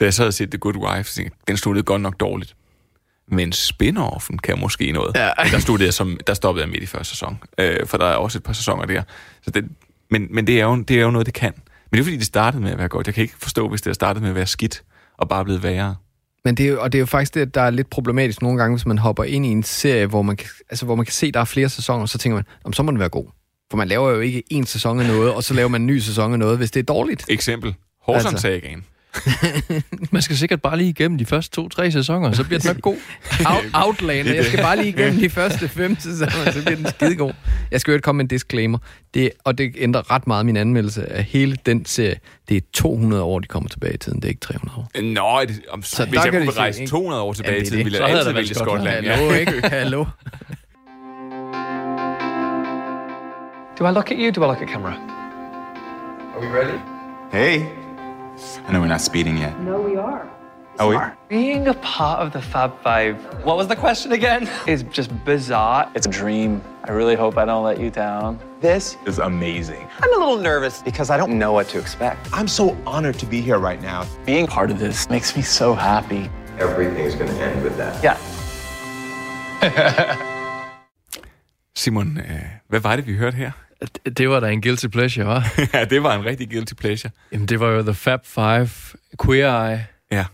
Speaker 2: da jeg så havde set The Good Wife, så tænkte jeg, den sluttede godt nok dårligt. Men spin-offen kan måske noget.
Speaker 8: Ja.
Speaker 2: Men der, sluttede jeg som, der stoppede jeg midt i første sæson. Øh, for der er også et par sæsoner der. Så det, men men det, er jo, det er jo noget, det kan. Men det er fordi, det startede med at være godt. Jeg kan ikke forstå, hvis det har startet med at være skidt, og bare blevet værre.
Speaker 8: Men det er og det er jo faktisk det, der er lidt problematisk nogle gange, hvis man hopper ind i en serie, hvor man kan, altså, hvor man kan se, der er flere sæsoner, så tænker man, om så må den være god. For man laver jo ikke en sæson af noget, og så laver man en ny sæson af noget, hvis det er dårligt.
Speaker 2: Eksempel. Horson
Speaker 8: Altså.
Speaker 2: Sagaen.
Speaker 7: Man skal sikkert bare lige igennem de første to-tre sæsoner, så bliver den nok god.
Speaker 8: Out, Outlander. Jeg skal bare lige igennem de første fem sæsoner, så bliver den skidegod. Jeg skal jo ikke komme med en disclaimer. Det, og det ændrer ret meget min anmeldelse af hele den serie. Det er 200 år, de kommer tilbage i tiden. Det er ikke 300 år.
Speaker 2: Nå, det, om,
Speaker 8: Så
Speaker 2: hvis jeg kunne rejse
Speaker 8: ikke?
Speaker 2: 200 år tilbage i
Speaker 8: det er
Speaker 2: tiden,
Speaker 8: det.
Speaker 2: ville jeg altid vælge.
Speaker 7: Skotland.
Speaker 8: Hallo, ikke? Hallo.
Speaker 9: Do I look at you? Do I look at camera?
Speaker 12: Are we ready?
Speaker 15: Hey. I know we're not speeding yet.
Speaker 16: No, we are.
Speaker 15: Oh, we are?
Speaker 9: Being a part of the Fab Five, what was the question again? Is just bizarre. It's a dream. I really hope I don't let you down.
Speaker 15: This is amazing.
Speaker 12: I'm a little nervous because I don't know what to expect.
Speaker 11: I'm so honored to be here right now.
Speaker 9: Being part of this makes me so happy.
Speaker 11: Everything's gonna end with that.
Speaker 9: Yeah.
Speaker 2: Simon, øh, hvad var det, vi hørte her?
Speaker 7: Det- var da en guilty pleasure, var.
Speaker 2: ja, det var en rigtig guilty pleasure.
Speaker 7: Jamen, det var jo The Fab Five, Queer Eye.
Speaker 2: Ja.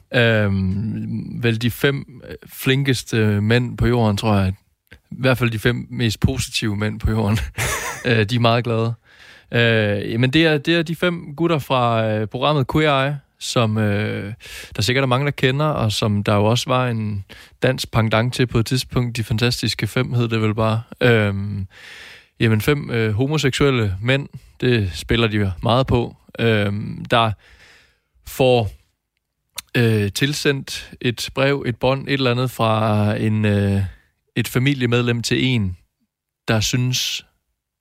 Speaker 7: Øhm, vel de fem øh, flinkeste mænd på jorden, tror jeg. I hvert fald de fem mest positive mænd på jorden. øh, de er meget glade. Øh, men det er, det er de fem gutter fra øh, programmet Queer Eye, som øh, der sikkert er mange, der kender, og som der jo også var en dansk pendant til på et tidspunkt. De fantastiske fem hed det vel bare. Øhm, jamen fem øh, homoseksuelle mænd, det spiller de meget på, øh, der får øh, tilsendt et brev, et bånd, et eller andet fra en, øh, et familiemedlem til en, der synes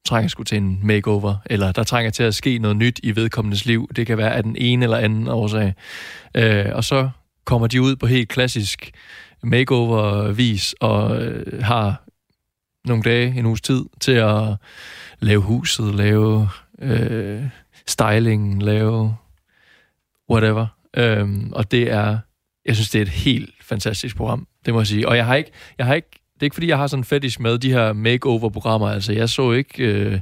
Speaker 7: trænger sgu til en makeover, eller der trænger til at ske noget nyt i vedkommendes liv. Det kan være af den ene eller anden årsag. Øh, og så kommer de ud på helt klassisk makeover-vis, og øh, har nogle dage, en uges tid, til at lave huset, lave øh, styling, lave whatever. Øhm, og det er, jeg synes, det er et helt fantastisk program, det må jeg sige. Og jeg har ikke, jeg har ikke det er ikke, fordi jeg har sådan en fetish med de her makeover-programmer. Altså, jeg så ikke, øh,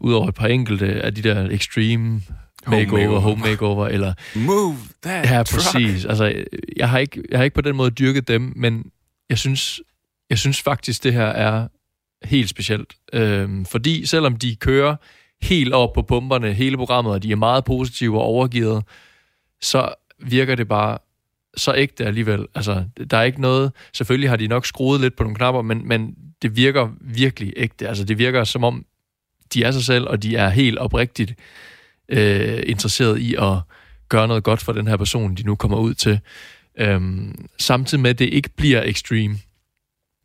Speaker 7: ud over et par enkelte af de der extreme makeover,
Speaker 2: makeover.
Speaker 7: home makeover, eller...
Speaker 2: Move that
Speaker 7: Ja,
Speaker 2: truck.
Speaker 7: præcis. Altså, jeg har, ikke, jeg har ikke på den måde dyrket dem, men jeg synes, jeg synes faktisk, det her er helt specielt. Øhm, fordi selvom de kører helt op på pumperne hele programmet, og de er meget positive og overgivet, så virker det bare så ægte alligevel. Altså, der er ikke noget... Selvfølgelig har de nok skruet lidt på nogle knapper, men, men det virker virkelig ægte. Altså, det virker som om, de er sig selv, og de er helt oprigtigt øh, interesseret i at gøre noget godt for den her person, de nu kommer ud til. Øhm, samtidig med, at det ikke bliver extreme.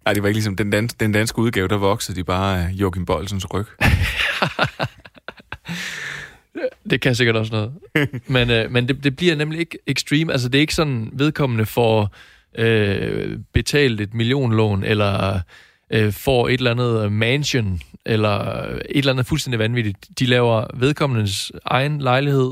Speaker 2: Nej, det var ikke ligesom den, dans, den danske udgave, der voksede de bare af Joachim Bolsens ryg.
Speaker 7: Det kan sikkert også noget. men øh, men det, det bliver nemlig ikke extreme. Altså, det er ikke sådan, vedkommende får øh, betalt et millionlån, eller øh, får et eller andet mansion, eller et eller andet fuldstændig vanvittigt. De laver vedkommendes egen lejlighed,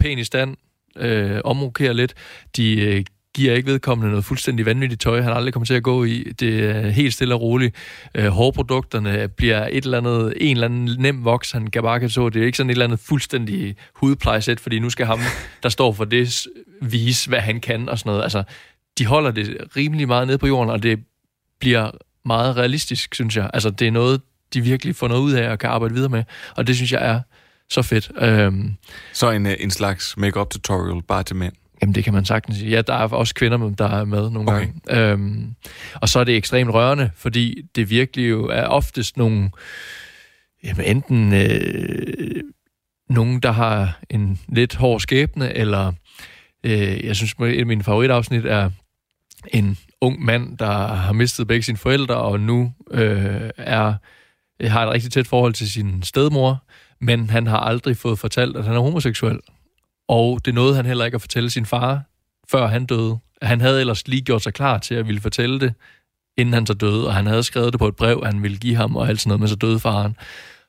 Speaker 7: pæn i stand, øh, omrokerer lidt. De øh, giver ikke vedkommende noget fuldstændig vanvittigt tøj, han aldrig kommer til at gå i. Det er helt stille og roligt. Øh, hårprodukterne bliver et eller andet, en eller anden nem voks, han kan bare kan så. Det er ikke sådan et eller andet fuldstændig hudplejesæt, fordi nu skal ham, der står for det, vise, hvad han kan og sådan noget. Altså, de holder det rimelig meget nede på jorden, og det bliver meget realistisk, synes jeg. Altså, det er noget, de virkelig får noget ud af og kan arbejde videre med, og det synes jeg er så fedt. Øhm,
Speaker 2: Så en, øh, en slags make-up tutorial bare til mænd.
Speaker 7: Jamen, det kan man sagtens sige. Ja, der er også kvinder, med- der er med nogle
Speaker 2: Okay.
Speaker 7: gange. Øhm, og så er det ekstremt rørende, fordi det virkelig jo er oftest nogle... Jamen, enten øh, nogen, der har en lidt hård skæbne, eller øh, jeg synes, et af mine favoritafsnit er en ung mand, der har mistet begge sine forældre, og nu øh, er, har et rigtig tæt forhold til sin stedmor, men han har aldrig fået fortalt, at han er homoseksuel. Og det nåede han heller ikke at fortælle sin far, før han døde. Han havde ellers lige gjort sig klar til at ville fortælle det, inden han så døde, og han havde skrevet det på et brev, han ville give ham, og alt sådan noget, men så døde faren.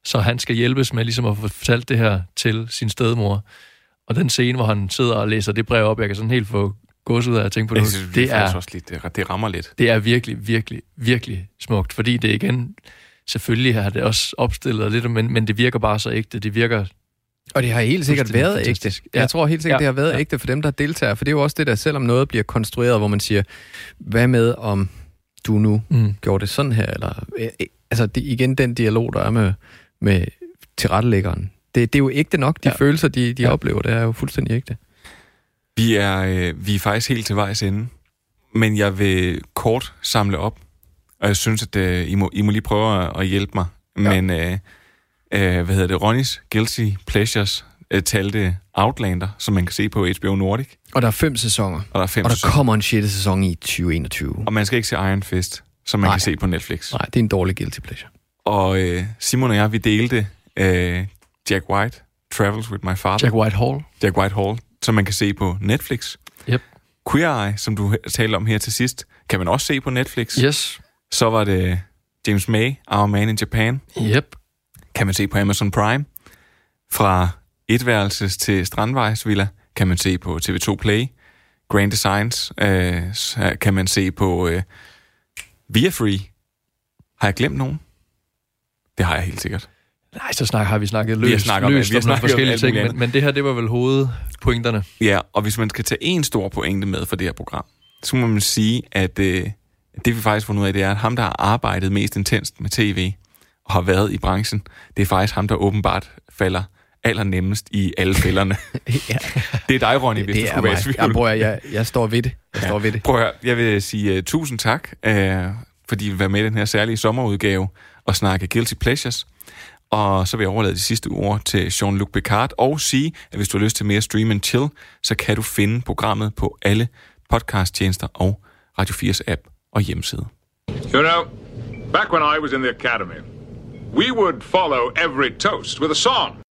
Speaker 7: Så han skal hjælpes med ligesom at få fortalt det her til sin stedmor. Og den scene, hvor han sidder og læser det brev op, jeg kan sådan helt få gås ud af at tænke på det.
Speaker 2: Synes,
Speaker 7: det, er,
Speaker 2: også lidt, det, det rammer lidt.
Speaker 7: det er virkelig, virkelig, virkelig smukt, fordi det igen, selvfølgelig har det også opstillet lidt, men, men det virker bare så ægte. Det virker
Speaker 8: Og det har helt sikkert været ægte. Jeg
Speaker 7: Ja.
Speaker 8: tror helt sikkert,
Speaker 7: Ja.
Speaker 8: det har været
Speaker 7: Ja.
Speaker 8: ægte for dem, der deltager. For det er jo også det der, selvom noget bliver konstrueret, hvor man siger, hvad med om du nu
Speaker 7: Mm.
Speaker 8: gjorde det sådan her? Eller, altså det, igen den dialog, der er med, med tilrettelæggeren. Det, det er jo ægte nok, de
Speaker 7: Ja.
Speaker 8: følelser, de, de
Speaker 7: ja.
Speaker 8: oplever. Det er jo fuldstændig ægte.
Speaker 2: Vi er, øh, vi er faktisk helt til vejs ende, men jeg vil kort samle op, og jeg synes, at øh, I, må, I må lige prøve at, at hjælpe mig. Ja. Men, øh, øh, hvad hedder det, Ronnys Guilty Pleasures øh, talte Outlander, som man kan se på HBO Nordic,
Speaker 8: Og der er fem sæsoner.
Speaker 2: og der er fem
Speaker 8: Og der
Speaker 2: sæsoner.
Speaker 8: kommer en sjette sæson i 2021.
Speaker 2: Og man skal ikke se Iron Fist, som man
Speaker 8: Nej.
Speaker 2: kan se på Netflix.
Speaker 8: Nej, det er en dårlig guilty pleasure.
Speaker 2: Og øh, Simon og jeg, vi delte øh, Jack White, Travels with my father.
Speaker 7: Jack Whitehall.
Speaker 2: Jack Whitehall, som man kan se på Netflix.
Speaker 7: Yep.
Speaker 2: Queer Eye, som du talte om her til sidst, kan man også se på Netflix.
Speaker 7: Yes.
Speaker 2: Så var det James May, Our Man in Japan,
Speaker 7: Yep.
Speaker 2: Kan man se på Amazon Prime. Fra etværelses til Strandvejsvilla kan man se på TV2 Play. Grand Designs øh, kan man se på øh, Via Free. Har jeg glemt nogen? Det har jeg helt sikkert.
Speaker 7: Nej, så snak, har vi snakket
Speaker 2: Vi har snakket om-
Speaker 7: løst
Speaker 2: vi har
Speaker 7: om
Speaker 2: snakket om
Speaker 7: forskellige
Speaker 2: alt
Speaker 7: ting, men, men det her, det var vel hovedpointerne.
Speaker 2: Ja, og hvis man skal tage en stor pointe med for det her program, så må man sige, at øh, det vi faktisk fundet ud af, det er, at ham, der har arbejdet mest intenst med tv har været i branchen, det er faktisk ham, der åbenbart falder allernemmest i alle fælderne.
Speaker 8: ja.
Speaker 2: Det er dig, Ronny, hvis du
Speaker 8: det er
Speaker 2: skulle være i
Speaker 8: mig.
Speaker 2: tvivl.
Speaker 8: Jeg, bror, jeg, jeg står ved det. Jeg står ved det.
Speaker 2: Prøv at høre, jeg vil sige uh, tusind tak, uh, fordi I vil være med i den her særlige sommerudgave og snakke Guilty Pleasures. Og så vil jeg overlade de sidste ord til Jean-Luc Picard og sige, at hvis du har lyst til mere Stream and Chill, så kan du finde programmet på alle podcasttjenester og Radio 4's app og hjemmeside.
Speaker 16: You know, back when I was in the academy, we would follow every toast with a song.